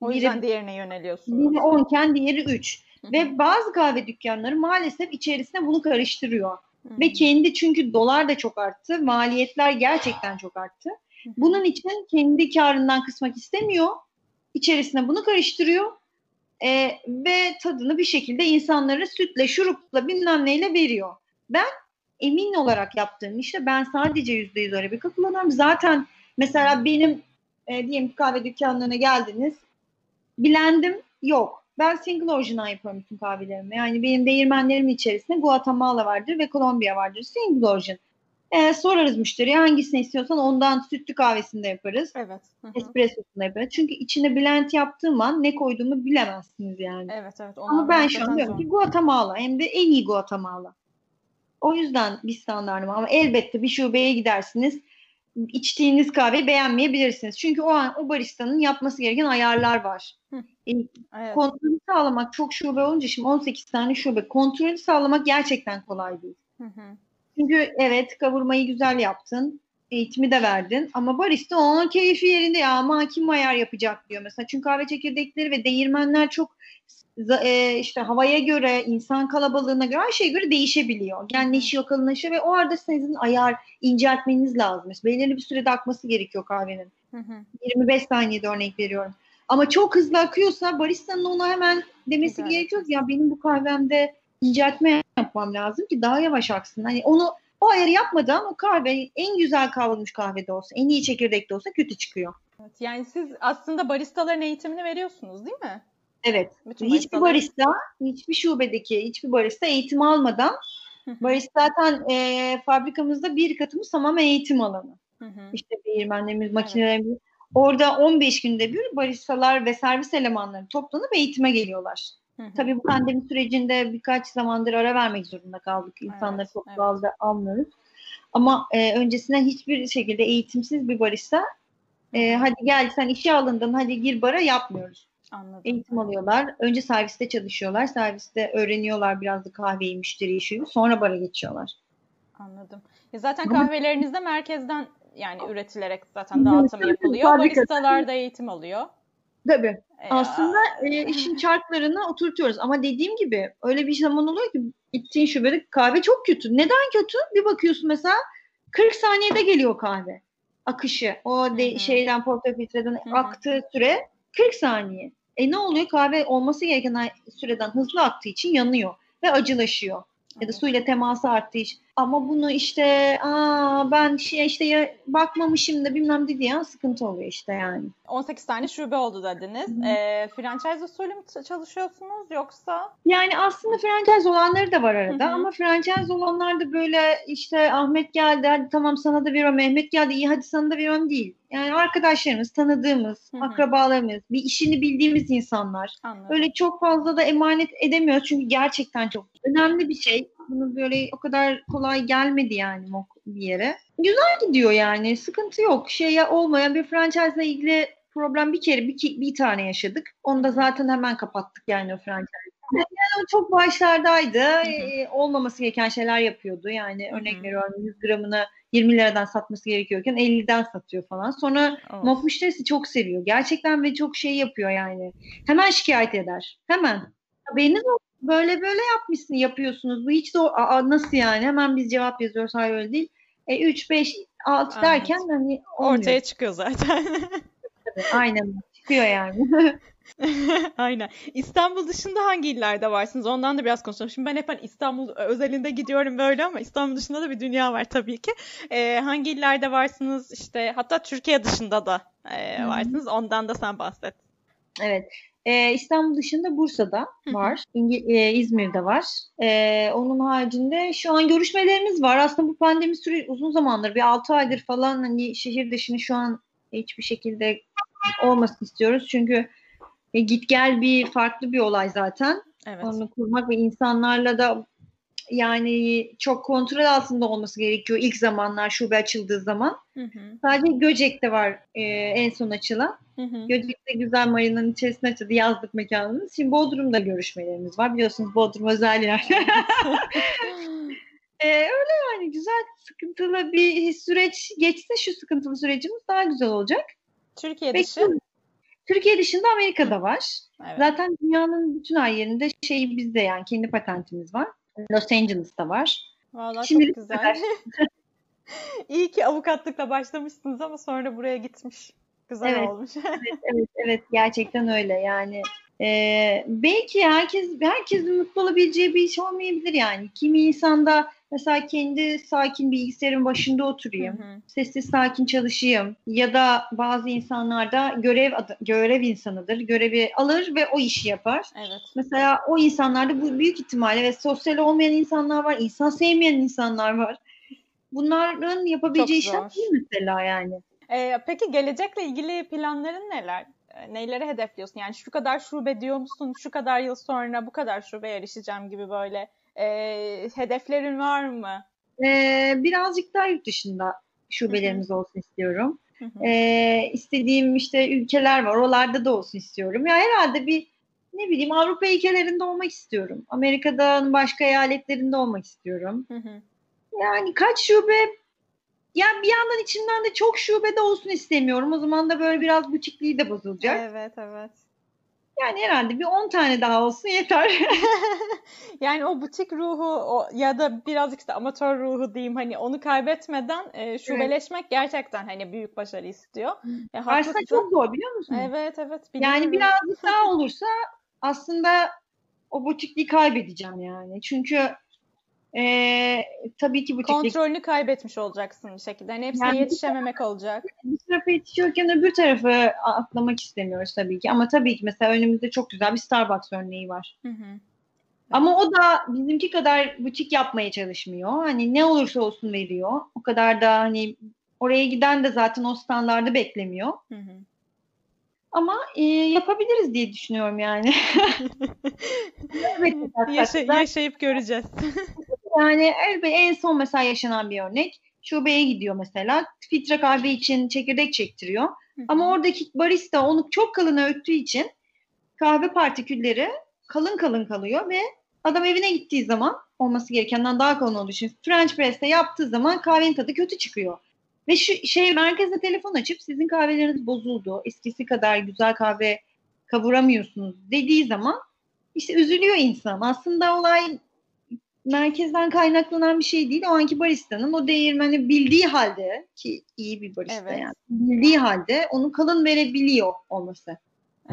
O yüzden biri, diğerine yöneliyorsunuz. Biri 10 iken diğeri 3. Ve bazı kahve dükkanları maalesef içerisine bunu karıştırıyor. Hı-hı. Ve kendi çünkü dolar da çok arttı. Maliyetler gerçekten çok arttı. Hı-hı. Bunun için kendi karından kısmak istemiyor. İçerisine bunu karıştırıyor. E, ve tadını bir şekilde insanlara sütle, şurupla bilmem neyle veriyor. Ben emin olarak yaptığım işte ben sadece yüzde yüz Arabica kullanıyorum. Zaten mesela benim e, diyelim kahve dükkanlarına geldiniz. Blendim yok. Ben single original yapıyorum bütün kahvelerimi. Yani benim değirmenlerim içerisinde Guatemala vardır ve Kolombiya vardır. Single origin. Ee, sorarız müşteriye hangisini istiyorsan ondan sütlü kahvesinde yaparız. Evet. Espressosunda yaparız. Çünkü içine blend yaptığım an ne koyduğumu bilemezsiniz yani. Evet evet. Ama ben şu an diyorum ki Guatemala hem de en iyi Guatemala. O yüzden bir standartım ama elbette bir şubeye gidersiniz içtiğiniz kahveyi beğenmeyebilirsiniz. Çünkü o an o baristanın yapması gereken ayarlar var. E, evet. Kontrolü sağlamak çok şube olunca şimdi 18 tane şube. Kontrolü sağlamak gerçekten kolay değil. Hı hı. Çünkü evet kavurmayı güzel yaptın. Eğitimi de verdin. Ama barista onun keyfi yerinde ya ama kim ayar yapacak diyor mesela. Çünkü kahve çekirdekleri ve değirmenler çok e, işte havaya göre, insan kalabalığına göre her şeye göre değişebiliyor. Genleşiyor, kalınlaşıyor ve o arada sizin ayar inceltmeniz lazım. Mesela belirli bir sürede akması gerekiyor kahvenin. Hı hı. 25 saniyede örnek veriyorum. Ama çok hızlı akıyorsa baristanın ona hemen demesi Güzel. gerekiyor ki ya benim bu kahvemde inceltme yapmam lazım ki daha yavaş aksın. Hani onu o ayarı yapmadan o kahve en güzel kavrulmuş kahvede olsa, en iyi çekirdekte olsa kötü çıkıyor. Evet, yani siz aslında baristaların eğitimini veriyorsunuz değil mi? Evet. Bütün hiçbir barista, hiçbir şubedeki hiçbir barista eğitim almadan barista zaten e, fabrikamızda bir katımız tamamen eğitim alanı. İşte değirmenlerimiz, makinelerimiz. Evet. Orada 15 günde bir baristalar ve servis elemanları toplanıp eğitime geliyorlar. Hı hı. Tabii bu pandemi sürecinde birkaç zamandır ara vermek zorunda kaldık. İnsanları evet, çok evet. fazla almıyoruz. Ama e, öncesinden hiçbir şekilde eğitimsiz bir barista e, hadi gel sen işe alındın hadi gir bara yapmıyoruz. Anladım. Eğitim alıyorlar. Önce serviste çalışıyorlar. Serviste öğreniyorlar biraz da kahveyi, müşteri işi. Sonra bara geçiyorlar. Anladım. Ya zaten kahvelerinizde merkezden yani üretilerek zaten dağıtım yapılıyor. Baristalar da eğitim alıyor. Tabii. Ee, Aslında e, [laughs] işin çarklarını oturtuyoruz. Ama dediğim gibi öyle bir zaman oluyor ki gittiğin şubede kahve çok kötü. Neden kötü? Bir bakıyorsun mesela 40 saniyede geliyor kahve akışı. O de, şeyden portafiltreden aktığı süre 40 saniye. E ne oluyor? Kahve olması gereken süreden hızlı aktığı için yanıyor ve acılaşıyor. Ya da suyla teması arttığı için. Ama bunu işte aa ben şey işte ya bakmamışım da bilmem dedi ya sıkıntı oluyor işte yani. 18 tane şube oldu dediniz. E, franchise usulü mü çalışıyorsunuz yoksa? Yani aslında franchise olanları da var arada Hı-hı. ama franchise olanlar da böyle işte Ahmet geldi hadi tamam sana da veriyorum Mehmet geldi iyi hadi sana da veriyorum değil. Yani arkadaşlarımız, tanıdığımız, Hı-hı. akrabalarımız, bir işini bildiğimiz insanlar. Anladım. Öyle çok fazla da emanet edemiyoruz çünkü gerçekten çok önemli bir şey. Bunu böyle o kadar kolay gelmedi yani bir yere. Güzel gidiyor yani. Sıkıntı yok. Şeye olmayan bir franchise ile ilgili problem bir kere bir, bir tane yaşadık. Onu da zaten hemen kapattık yani o franchise. Yani o çok başlardaydı. Ee, olmaması gereken şeyler yapıyordu. Yani örnek veriyorum 100 gramını 20 liradan satması gerekiyorken 50'den satıyor falan. Sonra oh. mok müşterisi çok seviyor. Gerçekten ve çok şey yapıyor yani. Hemen şikayet eder. Hemen. Haberiniz olsun böyle böyle yapmışsın yapıyorsunuz. Bu hiç de aa, nasıl yani? Hemen biz cevap yazıyoruz. Hayır öyle değil. E, 3, 5, 6 derken evet. hani olmuyor. Ortaya çıkıyor zaten. Aynen çıkıyor yani. [laughs] Aynen. İstanbul dışında hangi illerde varsınız? Ondan da biraz konuşalım. Şimdi ben hep hani İstanbul özelinde gidiyorum böyle ama İstanbul dışında da bir dünya var tabii ki. Ee, hangi illerde varsınız? İşte hatta Türkiye dışında da e, varsınız. Ondan da sen bahset. Evet. Ee, İstanbul dışında Bursa'da var. İngi- e, İzmir'de var. Ee, onun haricinde şu an görüşmelerimiz var. Aslında bu pandemi süre uzun zamandır bir 6 aydır falan hani şehir dışını şu an hiçbir şekilde olmasın istiyoruz. Çünkü e, git gel bir farklı bir olay zaten. Evet. Onu kurmak ve insanlarla da yani çok kontrol altında olması gerekiyor ilk zamanlar şube açıldığı zaman. Hı hı. Sadece Göcek'te var e, en son açılan. Hı hı. Göcek'te güzel marinanın içerisinde açıldı yazlık mekanımız. Şimdi Bodrum'da görüşmelerimiz var. Biliyorsunuz Bodrum özel yer. [laughs] e, öyle yani güzel sıkıntılı bir süreç geçse şu sıkıntılı sürecimiz daha güzel olacak. Türkiye dışı. Türkiye dışında Amerika'da var. Evet. Zaten dünyanın bütün her yerinde şey bizde yani kendi patentimiz var. Los Angeles'ta var. Şimdilik çok güzel. [laughs] İyi ki avukatlıkla başlamışsınız ama sonra buraya gitmiş. Güzel Evet. olmuş. [laughs] Evet, evet, evet gerçekten öyle yani. Ee, belki herkes herkesin mutlu olabileceği bir iş olmayabilir yani. Kimi insanda mesela kendi sakin bilgisayarın başında oturayım. Hı hı. Sessiz sakin çalışayım ya da bazı insanlarda görev adı- görev insanıdır. Görevi alır ve o işi yapar. Evet. Mesela o insanlarda bu büyük ihtimalle ve sosyal olmayan insanlar var, insan sevmeyen insanlar var. Bunların yapabileceği işler değil mesela yani. Ee, peki gelecekle ilgili planların neler? Ee, Neleri hedefliyorsun? Yani şu kadar şube diyor musun? Şu kadar yıl sonra bu kadar şubeye erişeceğim gibi böyle e, hedeflerin var mı? Ee, birazcık daha yurt dışında şubelerimiz olsun istiyorum. Hı hı. Ee, istediğim işte ülkeler var, oralarda da olsun istiyorum. Ya herhalde bir ne bileyim Avrupa ülkelerinde olmak istiyorum. Amerika'dan başka eyaletlerinde olmak istiyorum. Yani kaç şube ya bir yandan içimden de çok şubede olsun istemiyorum. O zaman da böyle biraz butikliği de bozulacak. Evet, evet. Yani herhalde bir 10 tane daha olsun yeter. [laughs] Yani o butik ruhu o, ya da birazcık işte amatör ruhu diyeyim hani onu kaybetmeden e, şubeleşmek gerçekten hani büyük başarı istiyor. E, haklısın. çok zor biliyor musun? Evet evet Yani birazcık [laughs] daha olursa aslında o butikliği kaybedeceğim yani. Çünkü eee, tabii ki butiklik kontrolünü kaybetmiş olacaksın bir şekilde. Hani hepsine Yani- yetişememek olacak. bir tarafa yetişiyorken öbür tarafı atlamak istemiyoruz tabii ki. Ama tabii ki mesela önümüzde çok güzel bir Starbucks örneği var. Hı hı. Ama o da bizimki kadar butik yapmaya çalışmıyor. Hani ne olursa olsun veriyor. O kadar da hani oraya giden de zaten o standardı beklemiyor. Hı hı. Ama e, yapabiliriz diye düşünüyorum yani. [laughs] Evet, Yaşa- yaşayıp göreceğiz. [laughs] Yani elbette en son mesela yaşanan bir örnek. Şubeye gidiyor mesela. Filtre kahve için çekirdek çektiriyor. Ama oradaki barista onu çok kalın öğüttüğü için kahve partikülleri kalın kalın kalıyor ve adam evine gittiği zaman olması gerekenden daha kalın olduğu için French press'te yaptığı zaman kahvenin tadı kötü çıkıyor. Ve şu şey merkeze telefon açıp sizin kahveleriniz bozuldu. Eskisi kadar güzel kahve kavuramıyorsunuz dediği zaman işte üzülüyor insan. Aslında olay merkezden kaynaklanan bir şey değil. O anki baristanın o değirmeni bildiği halde ki iyi bir barista Evet. yani bildiği halde onu kalın verebiliyor olması.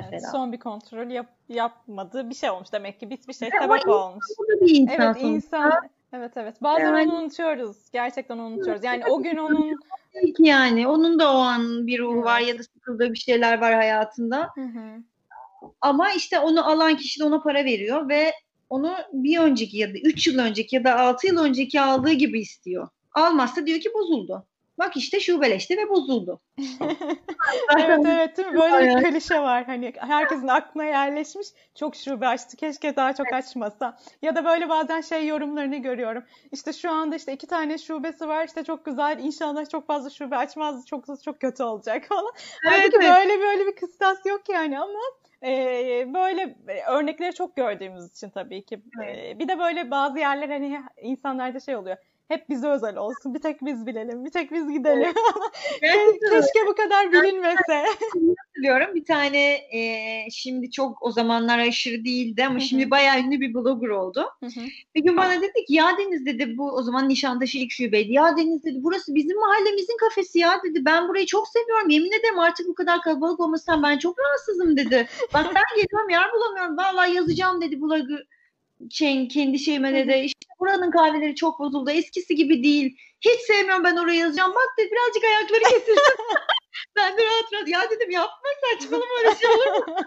Evet, son bir kontrol yap, yapmadığı bir şey olmuş demek ki bitmiş şey sebep olmuş. Bu da bir insan Evet sonuçta. insan evet evet bazen Yani- onu unutuyoruz gerçekten onu unutuyoruz yani o gün onun ki yani onun da o an bir ruhu Evet. var ya da sıkıldığı bir şeyler var hayatında. Hı hı. Ama işte onu alan kişi de ona para veriyor ve onu bir önceki ya da 3 yıl önceki ya da 6 yıl önceki aldığı gibi istiyor. Almazsa diyor ki bozuldu. Bak işte şubeleşti ve bozuldu. [laughs] evet evet değil mi? Böyle bir Evet. klişe var. Hani herkesin aklına yerleşmiş. Çok şube açtı. Keşke daha çok açmasa. Ya da böyle bazen şey yorumlarını görüyorum. İşte şu anda işte iki tane şubesi var. İşte çok güzel. İnşallah çok fazla şube açmaz. Çok çok kötü olacak [laughs] falan. Halbuki evet. böyle böyle bir kıstas yok yani ama e, böyle e, örnekleri çok gördüğümüz için tabii ki. E, bir de böyle bazı yerler hani insanlarda şey oluyor. Hep bize özel olsun. Bir tek biz bilelim. Bir tek biz gidelim. [laughs] Keşke bu kadar bilinmese. hatırlıyorum. Bir tane e, şimdi çok o zamanlar aşırı değildi ama şimdi bayağı ünlü bir blogger oldu. Bir gün bana dedi ki ya Deniz dedi bu o zaman Nişantaşı ilk şubeydi. Ya Deniz dedi burası bizim mahallemizin kafesi ya dedi. Ben burayı çok seviyorum. Yemin ederim artık bu kadar kalabalık olmasından ben çok rahatsızım dedi. [laughs] Bak ben geliyorum yer bulamıyorum. Vallahi yazacağım dedi blogger şey, kendi şeyime dedi. İşte buranın kahveleri çok bozuldu. Eskisi gibi değil. Hiç sevmiyorum ben orayı yazacağım. Bak dedi birazcık ayakları kesilsin. [laughs] ben de rahat rahat ya dedim yapma saçmalama öyle şey olur mu?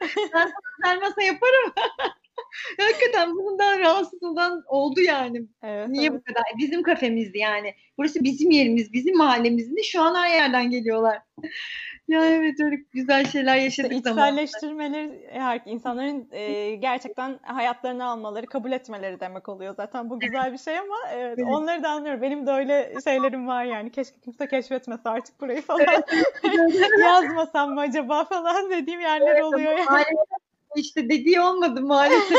[laughs] ben sana masa yaparım. [laughs] Hakikaten bundan rahatsızlığından oldu yani. Evet, Niye evet. bu kadar? Bizim kafemizdi yani. Burası bizim yerimiz, bizim mahallemizdi. Şu an her yerden geliyorlar. Ya evet öyle güzel şeyler yaşadık işte içselleştirmeleri her insanların e, gerçekten hayatlarını almaları, kabul etmeleri demek oluyor. Zaten bu güzel bir şey ama evet, evet. onları da anlıyorum. Benim de öyle şeylerim var yani. Keşke kimse keşfetmese artık burayı falan. [laughs] Yazmasam mı acaba falan dediğim yerler evet, oluyor yani işte dediği olmadı maalesef.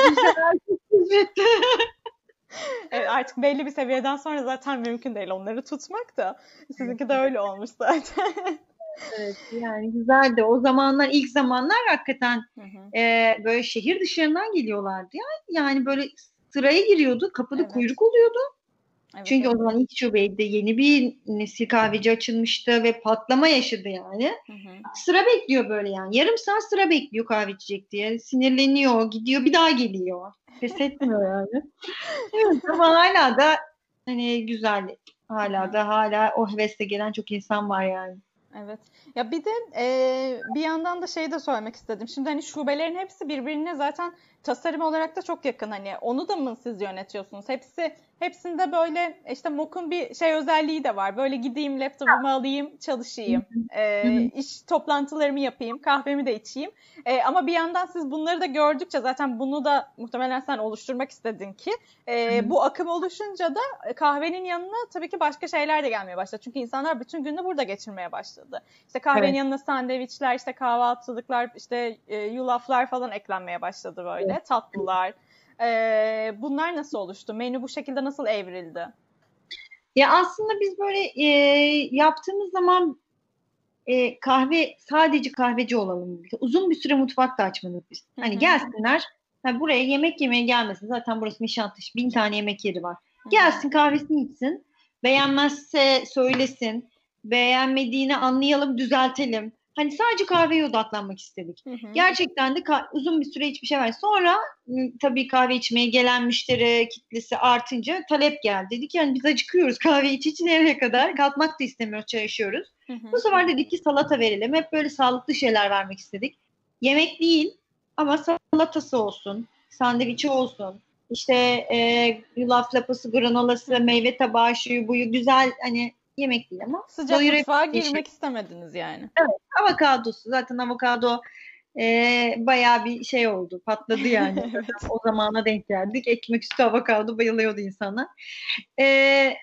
İşte [laughs] evet, artık belli bir seviyeden sonra zaten mümkün değil onları tutmak da. Sizinki de öyle olmuş zaten. [laughs] evet yani güzeldi. O zamanlar ilk zamanlar hakikaten hı hı. E, böyle şehir dışarından geliyorlardı ya. Yani böyle sıraya giriyordu. Kapıda evet. kuyruk oluyordu. Evet, Çünkü evet. o zaman ilk şubeyde yeni bir nesil kahveci açılmıştı ve patlama yaşadı yani. Hı hı. Sıra bekliyor böyle yani. Yarım saat sıra bekliyor kahve içecek diye. Sinirleniyor, gidiyor, bir daha geliyor. Pes etmiyor yani. evet, ama hala da hani güzel. Hala da hala o hevesle gelen çok insan var yani. Evet. Ya bir de e, bir yandan da şey de söylemek istedim. Şimdi hani şubelerin hepsi birbirine zaten tasarım olarak da çok yakın. Hani onu da mı siz yönetiyorsunuz? Hepsi hepsinde böyle işte MOOC'un bir şey özelliği de var. Böyle gideyim laptopumu alayım, çalışayım. E, iş toplantılarımı yapayım, kahvemi de içeyim. E, ama bir yandan siz bunları da gördükçe zaten bunu da muhtemelen sen oluşturmak istedin ki e, bu akım oluşunca da kahvenin yanına tabii ki başka şeyler de gelmeye başladı. Çünkü insanlar bütün günü burada geçirmeye başladı. İşte kahvenin evet. yanına sandviçler, işte kahvaltılıklar, işte e, yulaflar falan eklenmeye başladı böyle. Evet. Tatlılar. E, bunlar nasıl oluştu? Menü bu şekilde nasıl evrildi? Ya aslında biz böyle e, yaptığımız zaman e, kahve sadece kahveci olalım. Uzun bir süre mutfak da açmadık biz. Hani gelsinler yani buraya yemek yemeye gelmesin. Zaten burası Nişantaşı. Bin tane yemek yeri var. Gelsin kahvesini içsin. Beğenmezse söylesin. Beğenmediğini anlayalım, düzeltelim. Hani sadece kahveye odaklanmak istedik. Hı hı. Gerçekten de uzun bir süre hiçbir şey var. Sonra tabii kahve içmeye gelen müşteri kitlesi artınca talep geldi. Dedik yani biz acıkıyoruz kahve iç iç nereye kadar kalkmak da istemiyoruz çay içiyoruz. Hı hı. Bu sefer dedik ki salata verelim. Hep böyle sağlıklı şeyler vermek istedik. Yemek değil ama salatası olsun, sandviçi olsun. İşte e, yulaf lapası, granolası, meyve tabağı, şuyu buyu güzel hani yemek değil ama. Sıcak mutfağa girmek istemediniz yani. Evet. Avokadosu. Zaten avokado e, bayağı bir şey oldu. Patladı yani. [laughs] evet. O zamana denk geldik. Ekmek üstü avokado bayılıyordu insana. E,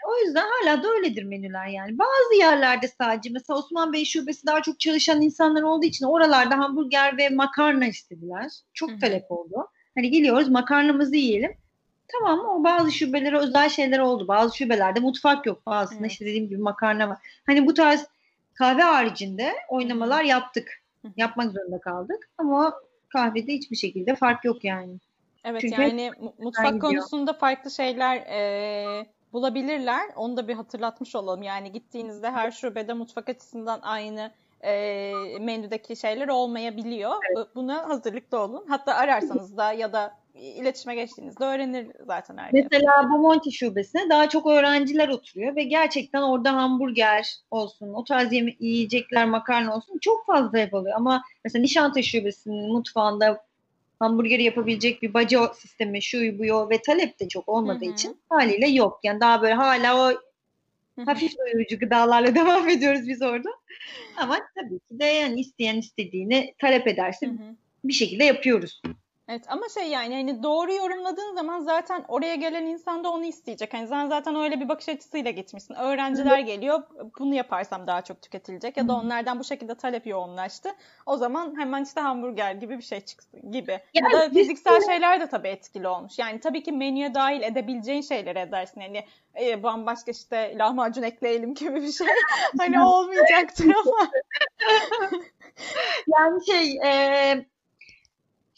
o yüzden hala da öyledir menüler yani. Bazı yerlerde sadece mesela Osman Bey şubesi daha çok çalışan insanlar olduğu için oralarda hamburger ve makarna istediler. Çok talep oldu. Hani geliyoruz makarnamızı yiyelim. Tamam o bazı şubelere özel şeyler oldu. Bazı şubelerde mutfak yok. Bazısında evet. işte dediğim gibi makarna var. Hani bu tarz kahve haricinde oynamalar yaptık. Yapmak zorunda kaldık. Ama kahvede hiçbir şekilde fark yok yani. Evet Çünkü yani mutfak konusunda farklı şeyler e, bulabilirler. Onu da bir hatırlatmış olalım. Yani gittiğinizde her şubede mutfak açısından aynı e, menüdeki şeyler olmayabiliyor. Evet. Buna hazırlıklı olun. Hatta ararsanız da ya da iletişime geçtiğinizde öğrenir zaten her Mesela Bomonti şubesine daha çok öğrenciler oturuyor ve gerçekten orada hamburger olsun, o tarz yeme- yiyecekler, makarna olsun çok fazla yapılıyor. Ama mesela Nişantaşı şubesinin mutfağında hamburgeri yapabilecek bir baca sistemi, şu bu ve talep de çok olmadığı Hı-hı. için haliyle yok. Yani daha böyle hala o hafif doyurucu gıdalarla [laughs] devam ediyoruz biz orada. Ama tabii ki de yani isteyen istediğini talep ederse Hı-hı. bir şekilde yapıyoruz. Evet ama şey yani hani doğru yorumladığın zaman zaten oraya gelen insan da onu isteyecek. Hani sen zaten öyle bir bakış açısıyla gitmişsin. Öğrenciler geliyor bunu yaparsam daha çok tüketilecek ya da onlardan bu şekilde talep yoğunlaştı. O zaman hemen işte hamburger gibi bir şey çıksın gibi. Yani, ya da fiziksel şeyler de tabii etkili olmuş. Yani tabii ki menüye dahil edebileceğin şeyleri edersin. Yani e, bambaşka işte lahmacun ekleyelim gibi bir şey. [laughs] hani olmayacaktır ama. [laughs] yani şey e,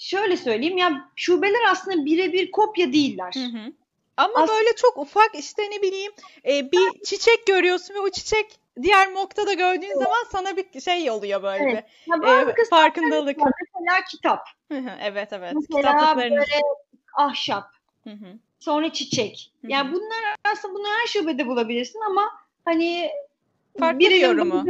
şöyle söyleyeyim ya şubeler aslında birebir kopya değiller. Hı hı. Ama As- böyle çok ufak işte ne bileyim e, bir çiçek görüyorsun ve o çiçek diğer noktada gördüğün evet. zaman sana bir şey oluyor böyle evet. bir ya e, farkındalık. Mesela kitap. evet evet. Mesela böyle ahşap. Hı hı. Sonra çiçek. Hı hı. Yani bunlar aslında bunlar her şubede bulabilirsin ama hani Farklı biri yorumu.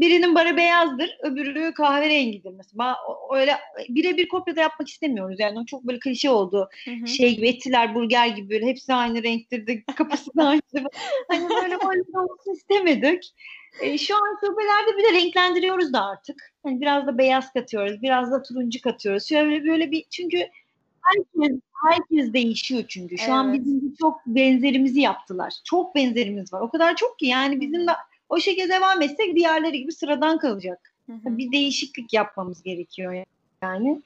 Birinin barı beyazdır, öbürü kahverengidir mesela. Öyle birebir kopya da yapmak istemiyoruz. Yani o çok böyle klişe oldu. Hı hı. Şey gibi etiler, burger gibi böyle hepsi aynı renktir de kapısı da aynı. [laughs] hani böyle böyle olmasını istemedik. E, şu an şubelerde bir de renklendiriyoruz da artık. Hani biraz da beyaz katıyoruz, biraz da turuncu katıyoruz. Şöyle böyle bir çünkü herkes herkes değişiyor çünkü. Şu evet. an bizim çok benzerimizi yaptılar. Çok benzerimiz var. O kadar çok ki yani bizim de o şekilde devam etsek diğerleri gibi sıradan kalacak. Hı hı. Bir değişiklik yapmamız gerekiyor yani.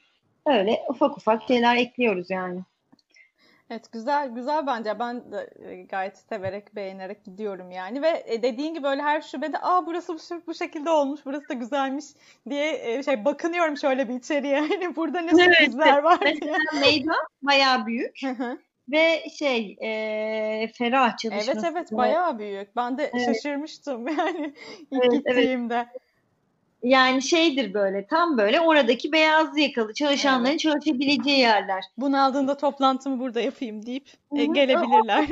Öyle ufak ufak şeyler ekliyoruz yani. Evet güzel güzel bence ben de e, gayet severek beğenerek gidiyorum yani ve e, dediğin gibi böyle her şubede aa burası bu, bu şekilde olmuş burası da güzelmiş diye e, şey bakınıyorum şöyle bir içeriye [laughs] yani burada ne evet, sürprizler var diye. meydan bayağı büyük ve şey e, ferah çalışması. Evet evet bayağı büyük ben de evet. şaşırmıştım [laughs] yani ilk evet, gittiğimde. Evet. Yani şeydir böyle tam böyle oradaki beyaz yakalı çalışanların evet. çalışabileceği yerler. Bunu aldığında toplantımı burada yapayım deyip e, gelebilirler.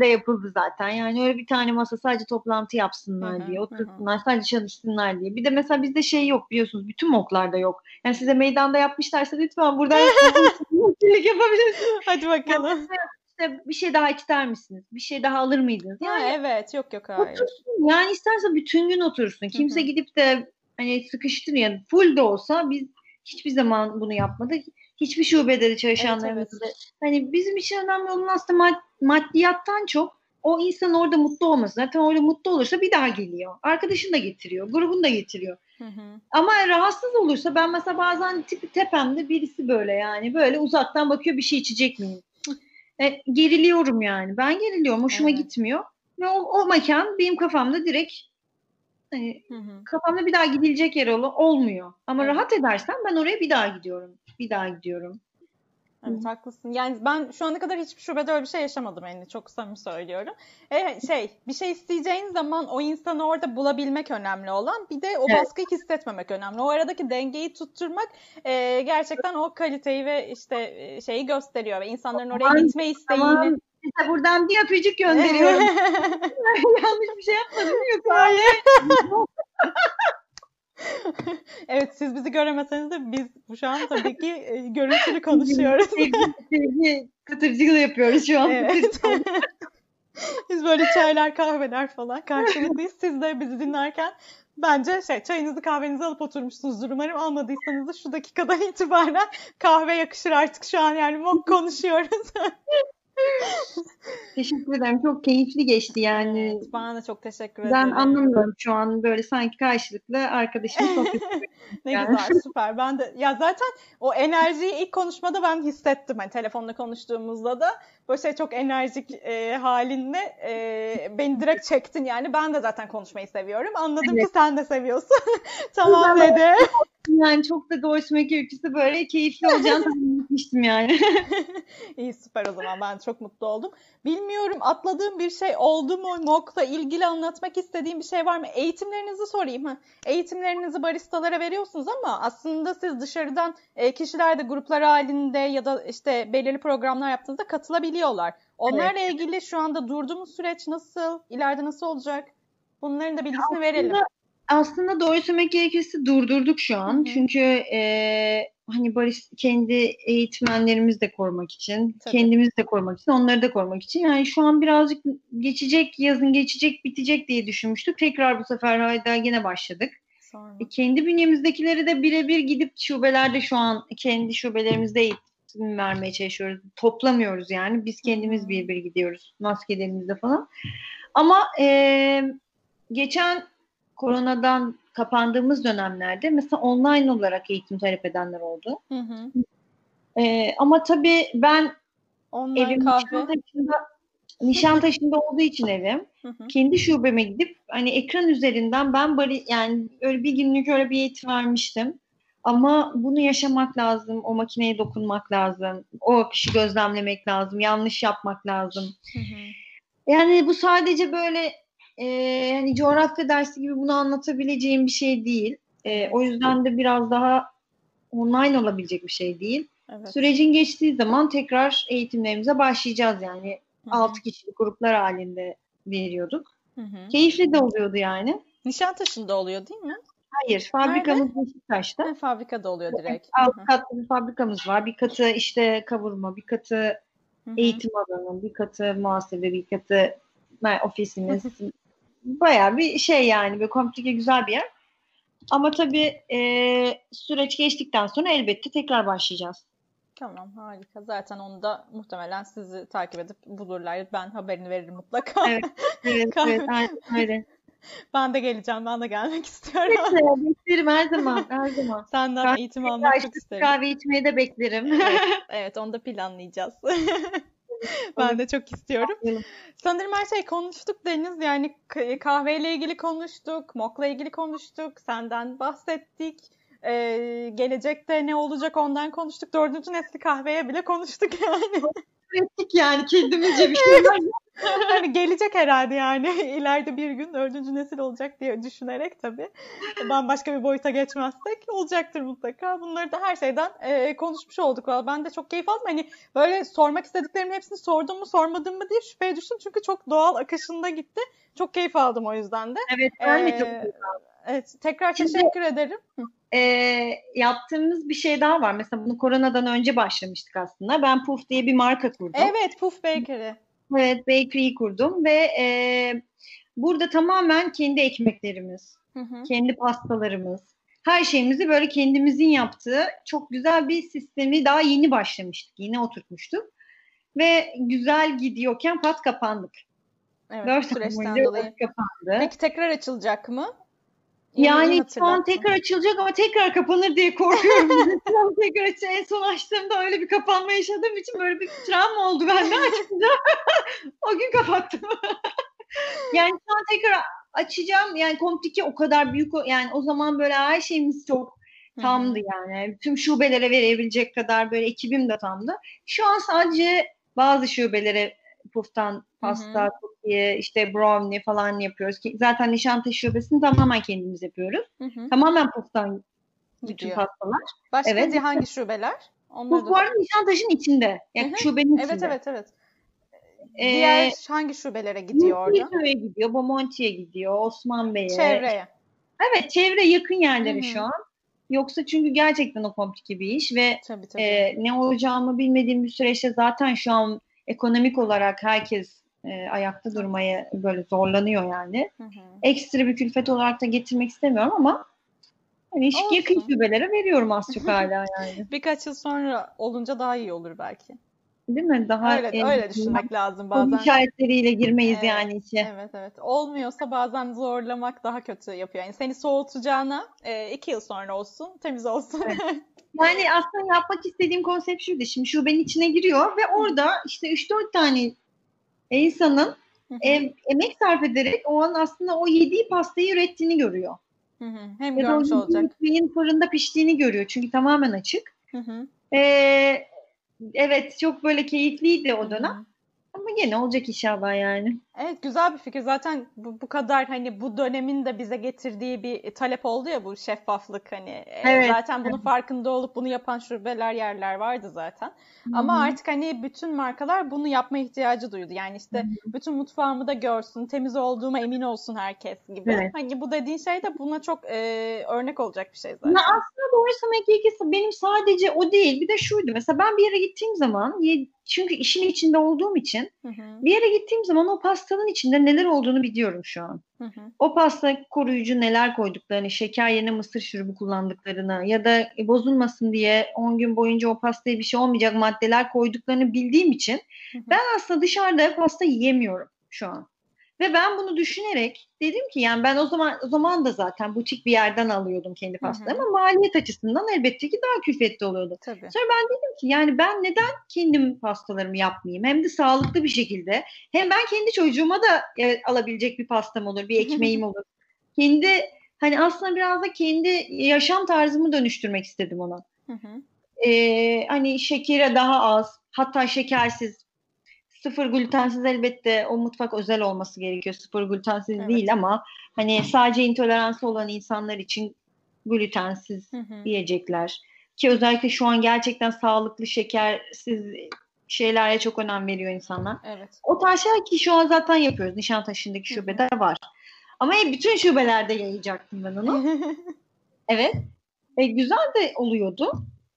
De yapıldı zaten. Yani öyle bir tane masa sadece toplantı yapsınlar diye, otursunlar, sadece çalışsınlar diye. Bir de mesela bizde şey yok biliyorsunuz, bütün moklarda yok. Yani size meydanda yapmışlarsa lütfen buradan [laughs] yapabilirsiniz. Hadi bakalım. Yani işte bir şey daha ister misiniz? Bir şey daha alır mıydınız? Yani, ha, evet, yok yok hayır. Otursun. Yani isterse bütün gün otursun. Kimse gidip de hani sıkıştın yani full de olsa biz hiçbir zaman bunu yapmadık. Hiçbir şubede de çalışanlarımızda. Evet, evet. Hani bizim için önemli olan aslında mad- maddiyattan çok o insan orada mutlu olması. Zaten orada mutlu olursa bir daha geliyor. Arkadaşını da getiriyor. Grubunu da getiriyor. Hı hı. Ama rahatsız olursa ben mesela bazen tipi tepemde birisi böyle yani böyle uzaktan bakıyor bir şey içecek miyim? E, geriliyorum yani. Ben geriliyorum. Hoşuma evet. gitmiyor. Ve o, o mekan benim kafamda direkt Hani hı hı. kafamda bir daha gidilecek yer ol- olmuyor. Ama evet. rahat edersen ben oraya bir daha gidiyorum. Bir daha gidiyorum. Evet haklısın. Yani ben şu ana kadar hiçbir şubede öyle bir şey yaşamadım yani çok samimi söylüyorum. E, şey bir şey isteyeceğin zaman o insanı orada bulabilmek önemli olan bir de o evet. baskıyı hissetmemek önemli. O aradaki dengeyi tutturmak e, gerçekten o kaliteyi ve işte e, şeyi gösteriyor ve insanların oraya tamam, gitme isteğini tamam. Size buradan bir öpücük gönderiyorum. [laughs] [laughs] Yanlış bir şey yapmadım yok. Hayır. [laughs] [laughs] evet siz bizi göremeseniz de biz şu an tabii ki e, görüntülü konuşuyoruz. [laughs] Sevgi katırcılığı yapıyoruz şu an. Evet. [laughs] biz böyle çaylar kahveler falan karşılıklıyız. Siz de bizi dinlerken bence şey çayınızı kahvenizi alıp oturmuşsunuzdur. Umarım almadıysanız da şu dakikadan itibaren kahve yakışır artık şu an yani mok konuşuyoruz. [laughs] teşekkür ederim. Çok keyifli geçti yani. Evet, bana da çok teşekkür ederim. Ben anlamıyorum şu an böyle sanki karşılıklı arkadaşım [laughs] sohbet Ne yani. güzel süper. Ben de ya zaten o enerjiyi ilk konuşmada ben hissettim. Hani telefonla konuştuğumuzda da böyle şey çok enerjik e, halinle e, beni direkt çektin yani. Ben de zaten konuşmayı seviyorum. Anladım evet. ki sen de seviyorsun. [laughs] tamam dedi. [laughs] Yani çok da Doğuşmak öyküsü böyle keyifli olacağını [laughs] tahmin yani. İyi süper o zaman ben çok mutlu oldum. Bilmiyorum atladığım bir şey oldu mu? MOOC'la ilgili anlatmak istediğim bir şey var mı? Eğitimlerinizi sorayım. Ha. Eğitimlerinizi baristalara veriyorsunuz ama aslında siz dışarıdan e, kişiler de gruplar halinde ya da işte belirli programlar yaptığınızda katılabiliyorlar. Onlarla evet. ilgili şu anda durduğumuz süreç nasıl? İleride nasıl olacak? Bunların da bilgisini aslında, verelim. Aslında doğru söylemek gerekirse durdurduk şu an. Hı-hı. Çünkü e, hani barış kendi eğitmenlerimizi de korumak için, Tabii. kendimizi de korumak için, onları da korumak için. Yani şu an birazcık geçecek, yazın geçecek, bitecek diye düşünmüştük. Tekrar bu sefer hayda yine başladık. E, kendi bünyemizdekileri de birebir gidip şubelerde şu an kendi şubelerimizde eğitim vermeye çalışıyoruz. Toplamıyoruz yani. Biz kendimiz bir bir gidiyoruz maskelerimizde falan. Ama e, geçen koronadan kapandığımız dönemlerde mesela online olarak eğitim talep edenler oldu. Hı hı. Ee, ama tabii ben online evim. Nişantaşı'nda, Nişantaşı'nda olduğu için evim. Hı hı. Kendi şubeme gidip hani ekran üzerinden ben bari yani öyle bir günlük öyle bir eğitim vermiştim. Ama bunu yaşamak lazım, o makineye dokunmak lazım, o akışı gözlemlemek lazım, yanlış yapmak lazım. Hı hı. Yani bu sadece böyle e, hani coğrafya dersi gibi bunu anlatabileceğim bir şey değil. E, o yüzden de biraz daha online olabilecek bir şey değil. Evet. Sürecin geçtiği zaman tekrar eğitimlerimize başlayacağız yani. 6 kişilik gruplar halinde veriyorduk. Hı-hı. Keyifli de oluyordu yani. Nişantaşı'nda oluyor değil mi? Hayır, fabrikamız Beşiktaş'ta. Ha, fabrikada oluyor direkt. Alt katlı bir fabrikamız var. Bir katı işte kavurma, bir katı Hı hı. eğitim alanı, bir katı muhasebe, bir katı ofisimiz. Bayağı bir şey yani böyle komplike güzel bir yer. Ama tabii e, süreç geçtikten sonra elbette tekrar başlayacağız. Tamam harika. Zaten onu da muhtemelen sizi takip edip bulurlar. Ben haberini veririm mutlaka. Evet. [laughs] Evet, evet aynen öyle. Ben de geleceğim. Ben de gelmek [laughs] istiyorum. Beklerim, beklerim her zaman, her zaman. Senden Ben eğitim almak çok isterim. Kahve içmeye de beklerim. Evet, [laughs] evet onu da planlayacağız. [laughs] ben de çok istiyorum. Sanırım her şey konuştuk Deniz. Yani k- kahveyle ilgili konuştuk, mokla ilgili konuştuk, senden bahsettik. Ee, gelecekte ne olacak ondan konuştuk. Dördüncü nesli kahveye bile konuştuk yani. Ettik yani kendimizce bir şeyler. Hani gelecek herhalde yani. [laughs] İleride bir gün dördüncü nesil olacak diye düşünerek tabii. Bambaşka bir boyuta geçmezsek olacaktır mutlaka. Bunları da her şeyden e, konuşmuş olduk. Valla Ben de çok keyif aldım. Hani böyle sormak istediklerimin hepsini sordum mu sormadım mı diye şüpheye düştüm. Çünkü çok doğal akışında gitti. Çok keyif aldım o yüzden de. Evet ben de Ee, çok Evet, tekrar Şimdi- teşekkür ederim. E, yaptığımız bir şey daha var. Mesela bunu koronadan önce başlamıştık aslında. Ben Puff diye bir marka kurdum. Evet, Puff Bakery. Evet, bakery kurdum ve e, burada tamamen kendi ekmeklerimiz, Hı hı. kendi pastalarımız, her şeyimizi böyle kendimizin yaptığı çok güzel bir sistemi daha yeni başlamıştık, yeni oturtmuştuk. Ve güzel gidiyorken pat kapandık. Evet, Dört süreçten dolayı. kapandı. Peki tekrar açılacak mı? Yani şu an tekrar açılacak ama tekrar kapanır diye korkuyorum. [laughs] Tekrar aç- en son açtığımda öyle bir kapanma yaşadığım için böyle bir travma oldu bende açınca. [laughs] o gün kapattım. [laughs] yani şu an tekrar açacağım. Yani komplike o kadar büyük. Yani o zaman böyle her şeyimiz çok tamdı yani. Tüm şubelere verebilecek kadar böyle ekibim de tamdı. Şu an sadece bazı şubelere puftan pasta, cookie, işte brownie falan yapıyoruz. Ki Zaten Nişantaşı şubesini tamamen kendimiz yapıyoruz. Hı hı. Tamamen puftan bütün Gidiyor. pastalar. Başka Evet. hangi şubeler? Onları Puf da- bu arada Nişantaşı'nın içinde. Yani Hı hı. şubenin Evet içinde. evet evet. Ee, Diğer hangi şubelere gidiyor orada? Multiköy'e gidiyor, Bomonti'ye gidiyor, Osman Bey'e. Çevreye. Evet çevre yakın yerlere Hı hı. şu an. Yoksa çünkü gerçekten o komplike bir iş ve Tabii tabii. e, ne olacağımı bilmediğim bir süreçte zaten şu an ekonomik olarak herkes e, ayakta durmaya böyle zorlanıyor yani. Hı hı. Ekstra bir külfet olarak da getirmek istemiyorum ama hani iş- yakın şubelere veriyorum az çok [laughs] hala yani. Birkaç yıl sonra olunca daha iyi olur belki. Değil mi? Daha öyle en- öyle düşünmek lazım bazen. işaretleriyle girmeyiz Evet, yani içe. Evet evet. Olmuyorsa bazen zorlamak daha kötü yapıyor. Yani seni soğutacağına e, iki yıl sonra olsun, temiz olsun. [laughs] Yani aslında yapmak istediğim konsept şuydu. Şimdi şubenin içine giriyor ve orada işte 3-4 tane insanın em- emek sarf ederek o an aslında o yediği pastayı ürettiğini görüyor. hı hı. Hem Ya görmüş olacak. fırında piştiğini görüyor. Çünkü tamamen açık. Hı hı, Ee, evet çok böyle keyifliydi hı o hı. dönem. Ama yine olacak inşallah yani. Evet güzel bir fikir. Zaten bu, bu kadar hani bu dönemin de bize getirdiği bir talep oldu ya bu şeffaflık hani. E, Evet, zaten bunun farkında olup bunu yapan şubeler yerler vardı zaten. Ama Hı hı. artık hani bütün markalar bunu yapma ihtiyacı duydu. Yani işte bütün mutfağımı da görsün, temiz olduğuma emin olsun herkes gibi. Evet. Hani bu dediğin şey de buna çok e, örnek olacak bir şey zaten. Ya aslında doğru söylemek gerekirse benim sadece o değil. Bir de şuydu. Mesela ben bir yere gittiğim zaman çünkü işin içinde olduğum için Hı hı, bir yere gittiğim zaman o pastanın içinde neler olduğunu biliyorum şu an. hı hı, O pasta koruyucu neler koyduklarını, şeker yerine mısır şurubu kullandıklarını ya da bozulmasın diye 10 gün boyunca o pastaya bir şey olmayacak maddeler koyduklarını bildiğim için hı hı. ben aslında dışarıda pasta yiyemiyorum şu an. Ve ben bunu düşünerek dedim ki yani ben o zaman o zaman da zaten butik bir yerden alıyordum kendi pastalarımı ama maliyet açısından elbette ki daha külfetli oluyordu. Tabii. Sonra ben dedim ki yani ben neden kendim pastalarımı yapmayayım? Hem de sağlıklı bir şekilde. Hem ben kendi çocuğuma da e, alabilecek bir pastam olur, bir [laughs] ekmeğim olur. Kendi hani aslında biraz da kendi yaşam tarzımı dönüştürmek istedim ona. Hı hı, Ee, hani şekere daha az, hatta şekersiz, sıfır glutensiz elbette o mutfak özel olması gerekiyor. Sıfır glutensiz Evet. değil ama hani sadece intoleransı olan insanlar için glutensiz hı hı. yiyecekler. Ki özellikle şu an gerçekten sağlıklı, şekersiz şeylere çok önem veriyor insanlar. Evet. O tarz şeyler ki şu an zaten yapıyoruz. Nişantaşı'ndaki Hı hı. şubede var. Ama bütün şubelerde yayacaktım ben onu. [laughs] evet. E, güzel de oluyordu.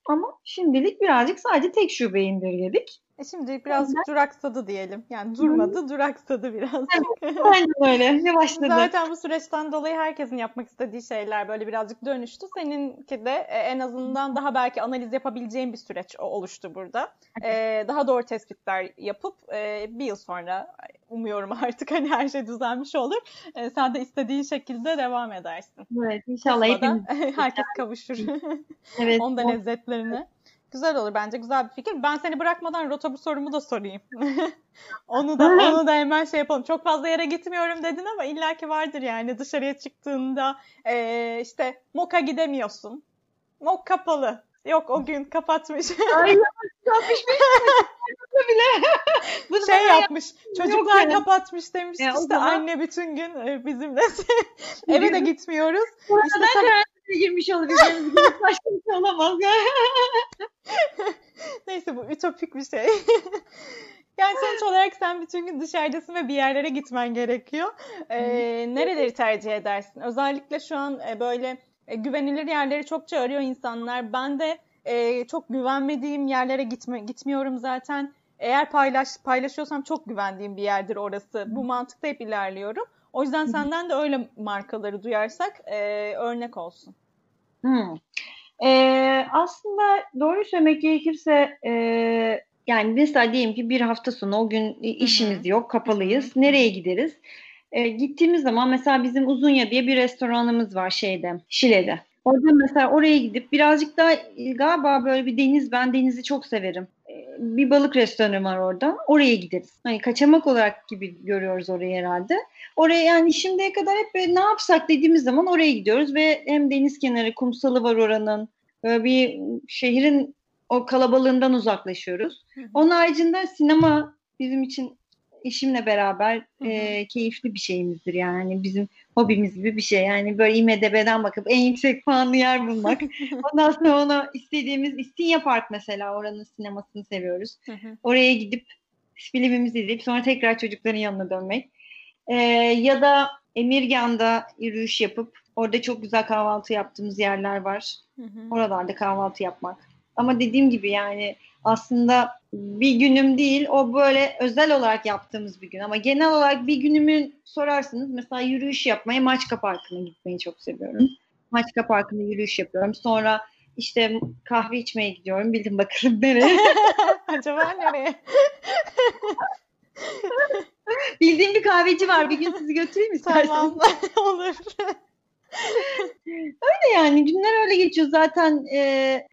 Ama şimdilik birazcık sadece tek şubeye indirgedik. E şimdi birazcık evet. duraksadı diyelim. Yani durmadı, Hı. duraksadı biraz. [laughs] Aynen öyle. Ne başladı? Zaten bu süreçten dolayı herkesin yapmak istediği şeyler böyle birazcık dönüştü. Seninki de e, en azından daha belki analiz yapabileceğin bir süreç oluştu burada. Ee, daha doğru tespitler yapıp e, bir yıl sonra umuyorum artık hani her şey düzelmiş olur. E, sen de istediğin şekilde devam edersin. Evet inşallah hepimiz. [laughs] herkes [laughs] kavuşur. evet. Onda lezzetlerine. Güzel olur bence güzel bir fikir. Ben seni bırakmadan rota bu sorumu da sorayım. [laughs] onu da onu da hemen şey yapalım. Çok fazla yere gitmiyorum dedin ama illaki vardır yani dışarıya çıktığında e, işte Moka gidemiyorsun. Mok kapalı. Yok o gün kapatmış. Ay [laughs] kapatmış bile. [laughs] Bunu şey yapmış. Çocuklar yok kapatmış demiş. Ya, işte zaman... anne bütün gün bizimle. Eve de gitmiyoruz. İşte sen girmiş olabiliriz. Başka bir şey olamaz. [laughs] Neyse bu ütopik bir şey. [laughs] Yani sonuç olarak sen bütün gün dışarıdasın ve bir yerlere gitmen gerekiyor. Ee, nereleri tercih edersin? Özellikle şu an e, böyle e, güvenilir yerleri çokça arıyor insanlar. Ben de e, çok güvenmediğim yerlere gitme, gitmiyorum zaten. Eğer paylaş paylaşıyorsam çok güvendiğim bir yerdir orası. Bu mantıkta hep ilerliyorum. O yüzden senden de öyle markaları duyarsak e, örnek olsun. Hmm. Ee, aslında doğru söylemek gerekirse e, yani mesela diyelim ki bir hafta sonu o gün işimiz Hı-hı. yok, kapalıyız. Hı-hı. Nereye gideriz? E, gittiğimiz zaman mesela bizim Uzunya diye bir restoranımız var şeyde, Şile'de. Orada mesela oraya gidip birazcık daha galiba böyle bir deniz, ben denizi çok severim bir balık restoranı var orada. Oraya gideriz. Hani kaçamak olarak gibi görüyoruz orayı herhalde. Oraya yani şimdiye kadar hep ne yapsak dediğimiz zaman oraya gidiyoruz ve hem deniz kenarı, kumsalı var oranın. Böyle bir şehrin o kalabalığından uzaklaşıyoruz. Onun haricinde sinema bizim için eşimle beraber e, keyifli bir şeyimizdir yani. Bizim hobimiz gibi bir şey. Yani böyle IMDB'den bakıp en yüksek puanlı yer bulmak. [laughs] Ondan sonra ona istediğimiz İstinye Park mesela oranın sinemasını seviyoruz. Oraya gidip filmimizi izleyip sonra tekrar çocukların yanına dönmek. E, ya da Emirgan'da yürüyüş yapıp orada çok güzel kahvaltı yaptığımız yerler var. Oralarda kahvaltı yapmak. Ama dediğim gibi yani aslında bir günüm değil o böyle özel olarak yaptığımız bir gün ama genel olarak bir günümün sorarsınız mesela yürüyüş yapmayı Maçka Parkı'na gitmeyi çok seviyorum. Maçka Parkı'nda yürüyüş yapıyorum. Sonra işte kahve içmeye gidiyorum. Bildim bakalım nereye. [laughs] Acaba nereye? [laughs] Bildiğim bir kahveci var. Bir gün sizi götüreyim [laughs] isterseniz. Tamam. Olur. öyle yani günler öyle geçiyor zaten e,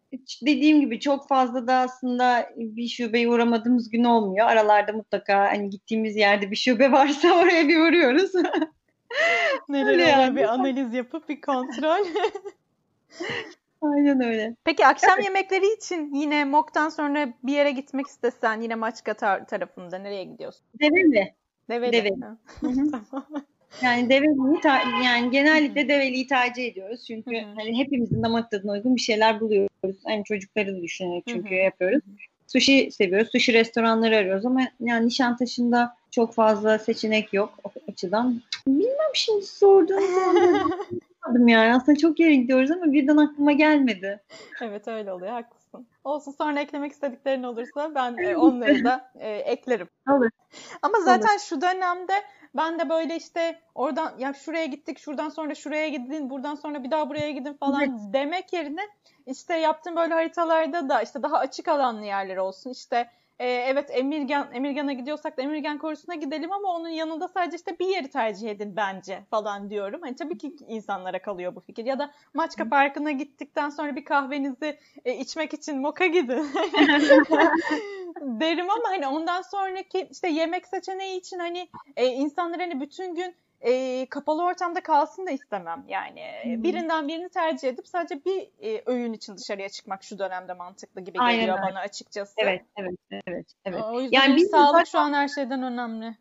dediğim gibi çok fazla da aslında bir şubeye uğramadığımız gün olmuyor. Aralarda mutlaka hani gittiğimiz yerde bir şube varsa [laughs] oraya bir uğruyoruz. [laughs] Nereye yani. bir analiz yapıp bir kontrol. [laughs] Aynen öyle. Peki akşam yemekleri için yine Mok'tan sonra bir yere gitmek istesen yine Maçka tar- tarafında nereye gidiyorsun? Develi. Develi. Develi. tamam. Yani Develi'yi yani genellikle Develi'yi tercih ediyoruz. Çünkü Hı-hı. hani hepimizin damak tadına uygun bir şeyler buluyoruz. Hani çocukları da düşünerek çünkü Hı-hı. yapıyoruz. Sushi seviyoruz. Sushi restoranları arıyoruz ama yani Nişantaşı'nda çok fazla seçenek yok o açıdan. Bilmem şimdi sorduğunuz [laughs] yani. Aslında çok yere gidiyoruz ama birden aklıma gelmedi. Evet öyle oluyor. Haklısın. Olsun sonra eklemek istediklerin olursa ben e, onları da e, eklerim. Olur. Ama zaten Olur. şu dönemde ben de böyle işte oradan ya şuraya gittik, şuradan sonra şuraya gidin, buradan sonra bir daha buraya gidin falan evet. demek yerine işte yaptığım böyle haritalarda da işte daha açık alanlı yerler olsun. İşte e, evet Emirgan Emirgan'a gidiyorsak da Emirgan korusuna gidelim ama onun yanında sadece işte bir yeri tercih edin bence falan diyorum. Hani tabii ki insanlara kalıyor bu fikir. Ya da Maçka Parkı'na gittikten sonra bir kahvenizi e, içmek için Moka gidin. [laughs] derim ama hani ondan sonraki işte yemek seçeneği için hani e, insanlar hani bütün gün e, kapalı ortamda kalsın da istemem. Yani hmm. birinden birini tercih edip sadece bir e, öğün için dışarıya çıkmak şu dönemde mantıklı gibi Aynen geliyor öyle. bana açıkçası. Evet, evet, evet, evet. O yüzden yani bir sağlık zaten... şu an her şeyden önemli.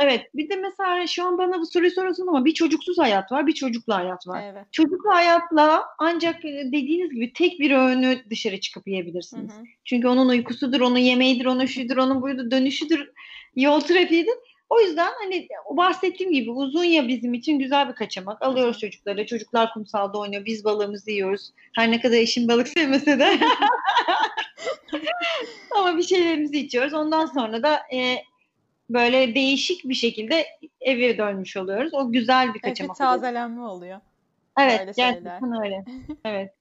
Evet. Bir de mesela şu an bana bu soruyu soruyorsun ama bir çocuksuz hayat var, bir çocuklu hayat var. Evet. Çocuklu hayatla ancak dediğiniz gibi tek bir öğünü dışarı çıkıp yiyebilirsiniz. Hı hı. Çünkü onun uykusudur, onun yemeğidir, onun şudur, onun buydu, dönüşüdür, yol trafiğidir. O yüzden hani bahsettiğim gibi uzun ya bizim için güzel bir kaçamak. Alıyoruz çocukları. Çocuklar kumsalda oynuyor. Biz balığımızı yiyoruz. Her ne kadar eşim balık sevmese de. [laughs] Ama bir şeylerimizi içiyoruz. Ondan sonra da e, böyle değişik bir şekilde eve dönmüş oluyoruz. O güzel bir kaçamak. Evet, tazelenme oluyor. Evet, gerçekten öyle. Evet.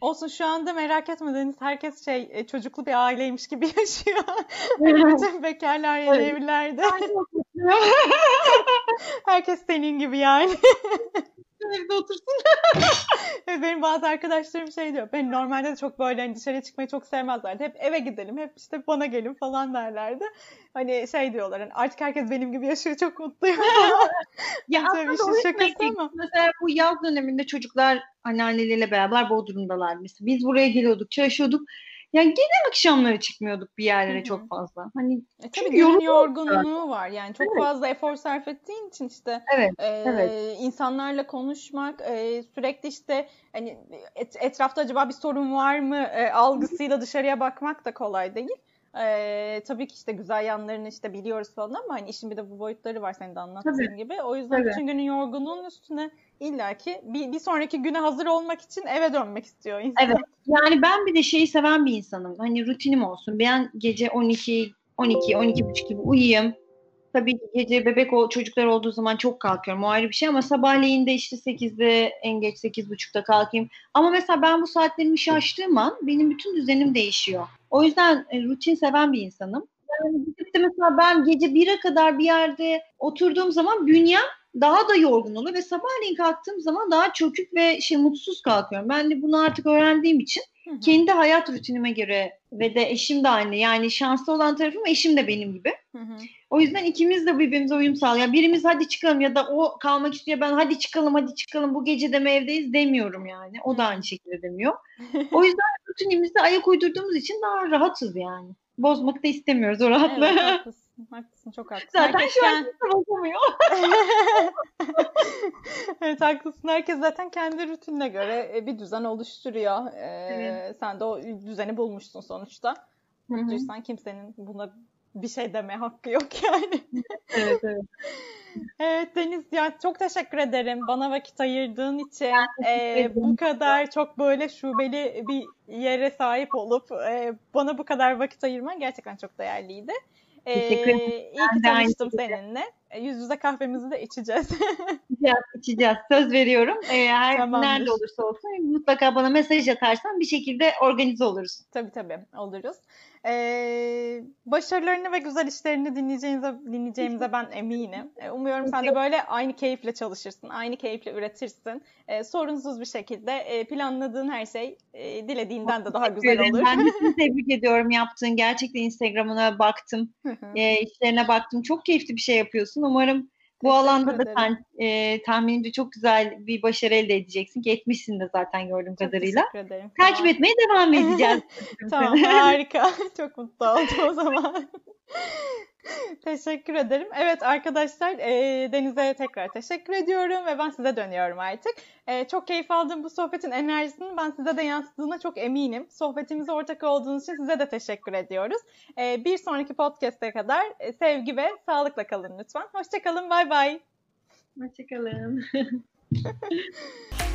Olsun şu anda merak etmediniz. Herkes şey e, çocuklu bir aileymiş gibi [laughs] yaşıyor. Bütün bekarlar yeni evet. evlerde. [laughs] Herkes senin gibi yani. [laughs] Evde otursun. [laughs] Benim bazı arkadaşlarım şey diyor. Ben normalde de çok böyle hani dışarı çıkmayı çok sevmezlerdi. Hep eve gidelim, hep işte bana gelin falan derlerdi. Hani şey diyorlar hani artık herkes benim gibi yaşıyor çok mutluyum. [laughs] ya aslında işin şakası ama. Mesela bu yaz döneminde çocuklar anneanneleriyle beraber Bodrum'dalar mesela. Biz buraya geliyorduk, çalışıyorduk. Yani gene akşamları çıkmıyorduk bir yerlere Hı-hı. çok fazla. Hani e, tabii günün yorgunluğu var. Yani çok evet. fazla efor sarf ettiğin için işte evet, e, evet. insanlarla konuşmak, e, sürekli işte hani et, etrafta acaba bir sorun var mı e, algısıyla dışarıya bakmak da kolay değil. Ee, tabii ki işte güzel yanlarını işte biliyoruz falan ama hani işin bir de bu boyutları var senin de anlattığın tabii. gibi. O yüzden tabii. bütün günün yorgunluğun üstüne illaki bir, bir sonraki güne hazır olmak için eve dönmek istiyor insan. Evet. Yani ben bir de şeyi seven bir insanım. Hani rutinim olsun. Ben gece 12 12 12 buçuk gibi uyuyayım. Tabii gece bebek o çocuklar olduğu zaman çok kalkıyorum. O ayrı bir şey ama sabahleyin de işte 8'de en geç 8.30'da kalkayım. Ama mesela ben bu saatlerimi şaştığım an benim bütün düzenim değişiyor. O yüzden e, rutin seven bir insanım. Yani mesela ben gece 1'e kadar bir yerde oturduğum zaman bünyem daha da yorgun oluyor ve sabahleyin kalktığım zaman daha çökük ve şey mutsuz kalkıyorum. Ben de bunu artık öğrendiğim için Hı-hı. kendi hayat rutinime göre ve de eşim de aynı. Yani şanslı olan tarafım eşim de benim gibi. Hı-hı. O yüzden ikimiz de birbirimize uyum sağlıyor. Birimiz hadi çıkalım ya da o kalmak istiyor ben hadi çıkalım hadi çıkalım bu gece de mi evdeyiz demiyorum yani. O da aynı şekilde demiyor. [laughs] o yüzden rutinimizde ayak uydurduğumuz için daha rahatız yani. Bozmak da istemiyoruz o rahatlığı. Evet, haklısın, haklısın çok haklısın. Zaten Herkes şu an kimse bozamıyor. [laughs] evet haklısın. Herkes zaten kendi rutinine göre e, bir düzen oluşturuyor. Ee, evet. Sen de o düzeni bulmuşsun sonuçta. Mutluysan kimsenin buna bir şey deme hakkı yok yani. evet evet. [laughs] Evet Deniz ya çok teşekkür ederim bana vakit ayırdığın için. Ee, bu kadar çok böyle şubeli bir yere sahip olup e, bana bu kadar vakit ayırman gerçekten çok değerliydi. Teşekkür ederim. Ee, iyi ki tanıştım seninle. E, yüz yüze kahvemizi de içeceğiz. [laughs] içeceğiz, içeceğiz. Söz veriyorum. Ee, her Tamamdır. nerede olursa olsun mutlaka bana mesaj atarsan bir şekilde organize oluruz. Tabii tabii oluruz. Ee, başarılarını ve güzel işlerini dinleyeceğinize, dinleyeceğimize ben eminim. Ee, umuyorum sen de böyle aynı keyifle çalışırsın, aynı keyifle üretirsin. Ee, sorunsuz bir şekilde e, planladığın her şey e, dilediğinden de daha güzel olur. Ben de seni tebrik ediyorum yaptığın. Gerçekten Instagram'ına baktım, e, işlerine baktım. Çok keyifli bir şey yapıyorsun. Umarım bu alanda da sen e, tahminimce çok güzel bir başarı elde edeceksin ki etmişsin de zaten gördüğüm çok kadarıyla. Teşekkür ederim. Takip tamam. etmeye devam [laughs] edeceğiz. tamam harika. [laughs] Çok mutlu oldum o zaman. [laughs] teşekkür ederim. Evet arkadaşlar e, Deniz'e tekrar teşekkür ediyorum ve ben size dönüyorum artık. E, çok keyif aldığım bu sohbetin enerjisinin ben size de yansıdığına çok eminim. Sohbetimize ortak olduğunuz için size de teşekkür ediyoruz. E, bir sonraki podcast'e kadar e, sevgi ve sağlıkla kalın lütfen. Hoşçakalın, bay bay. Hoşçakalın. [laughs]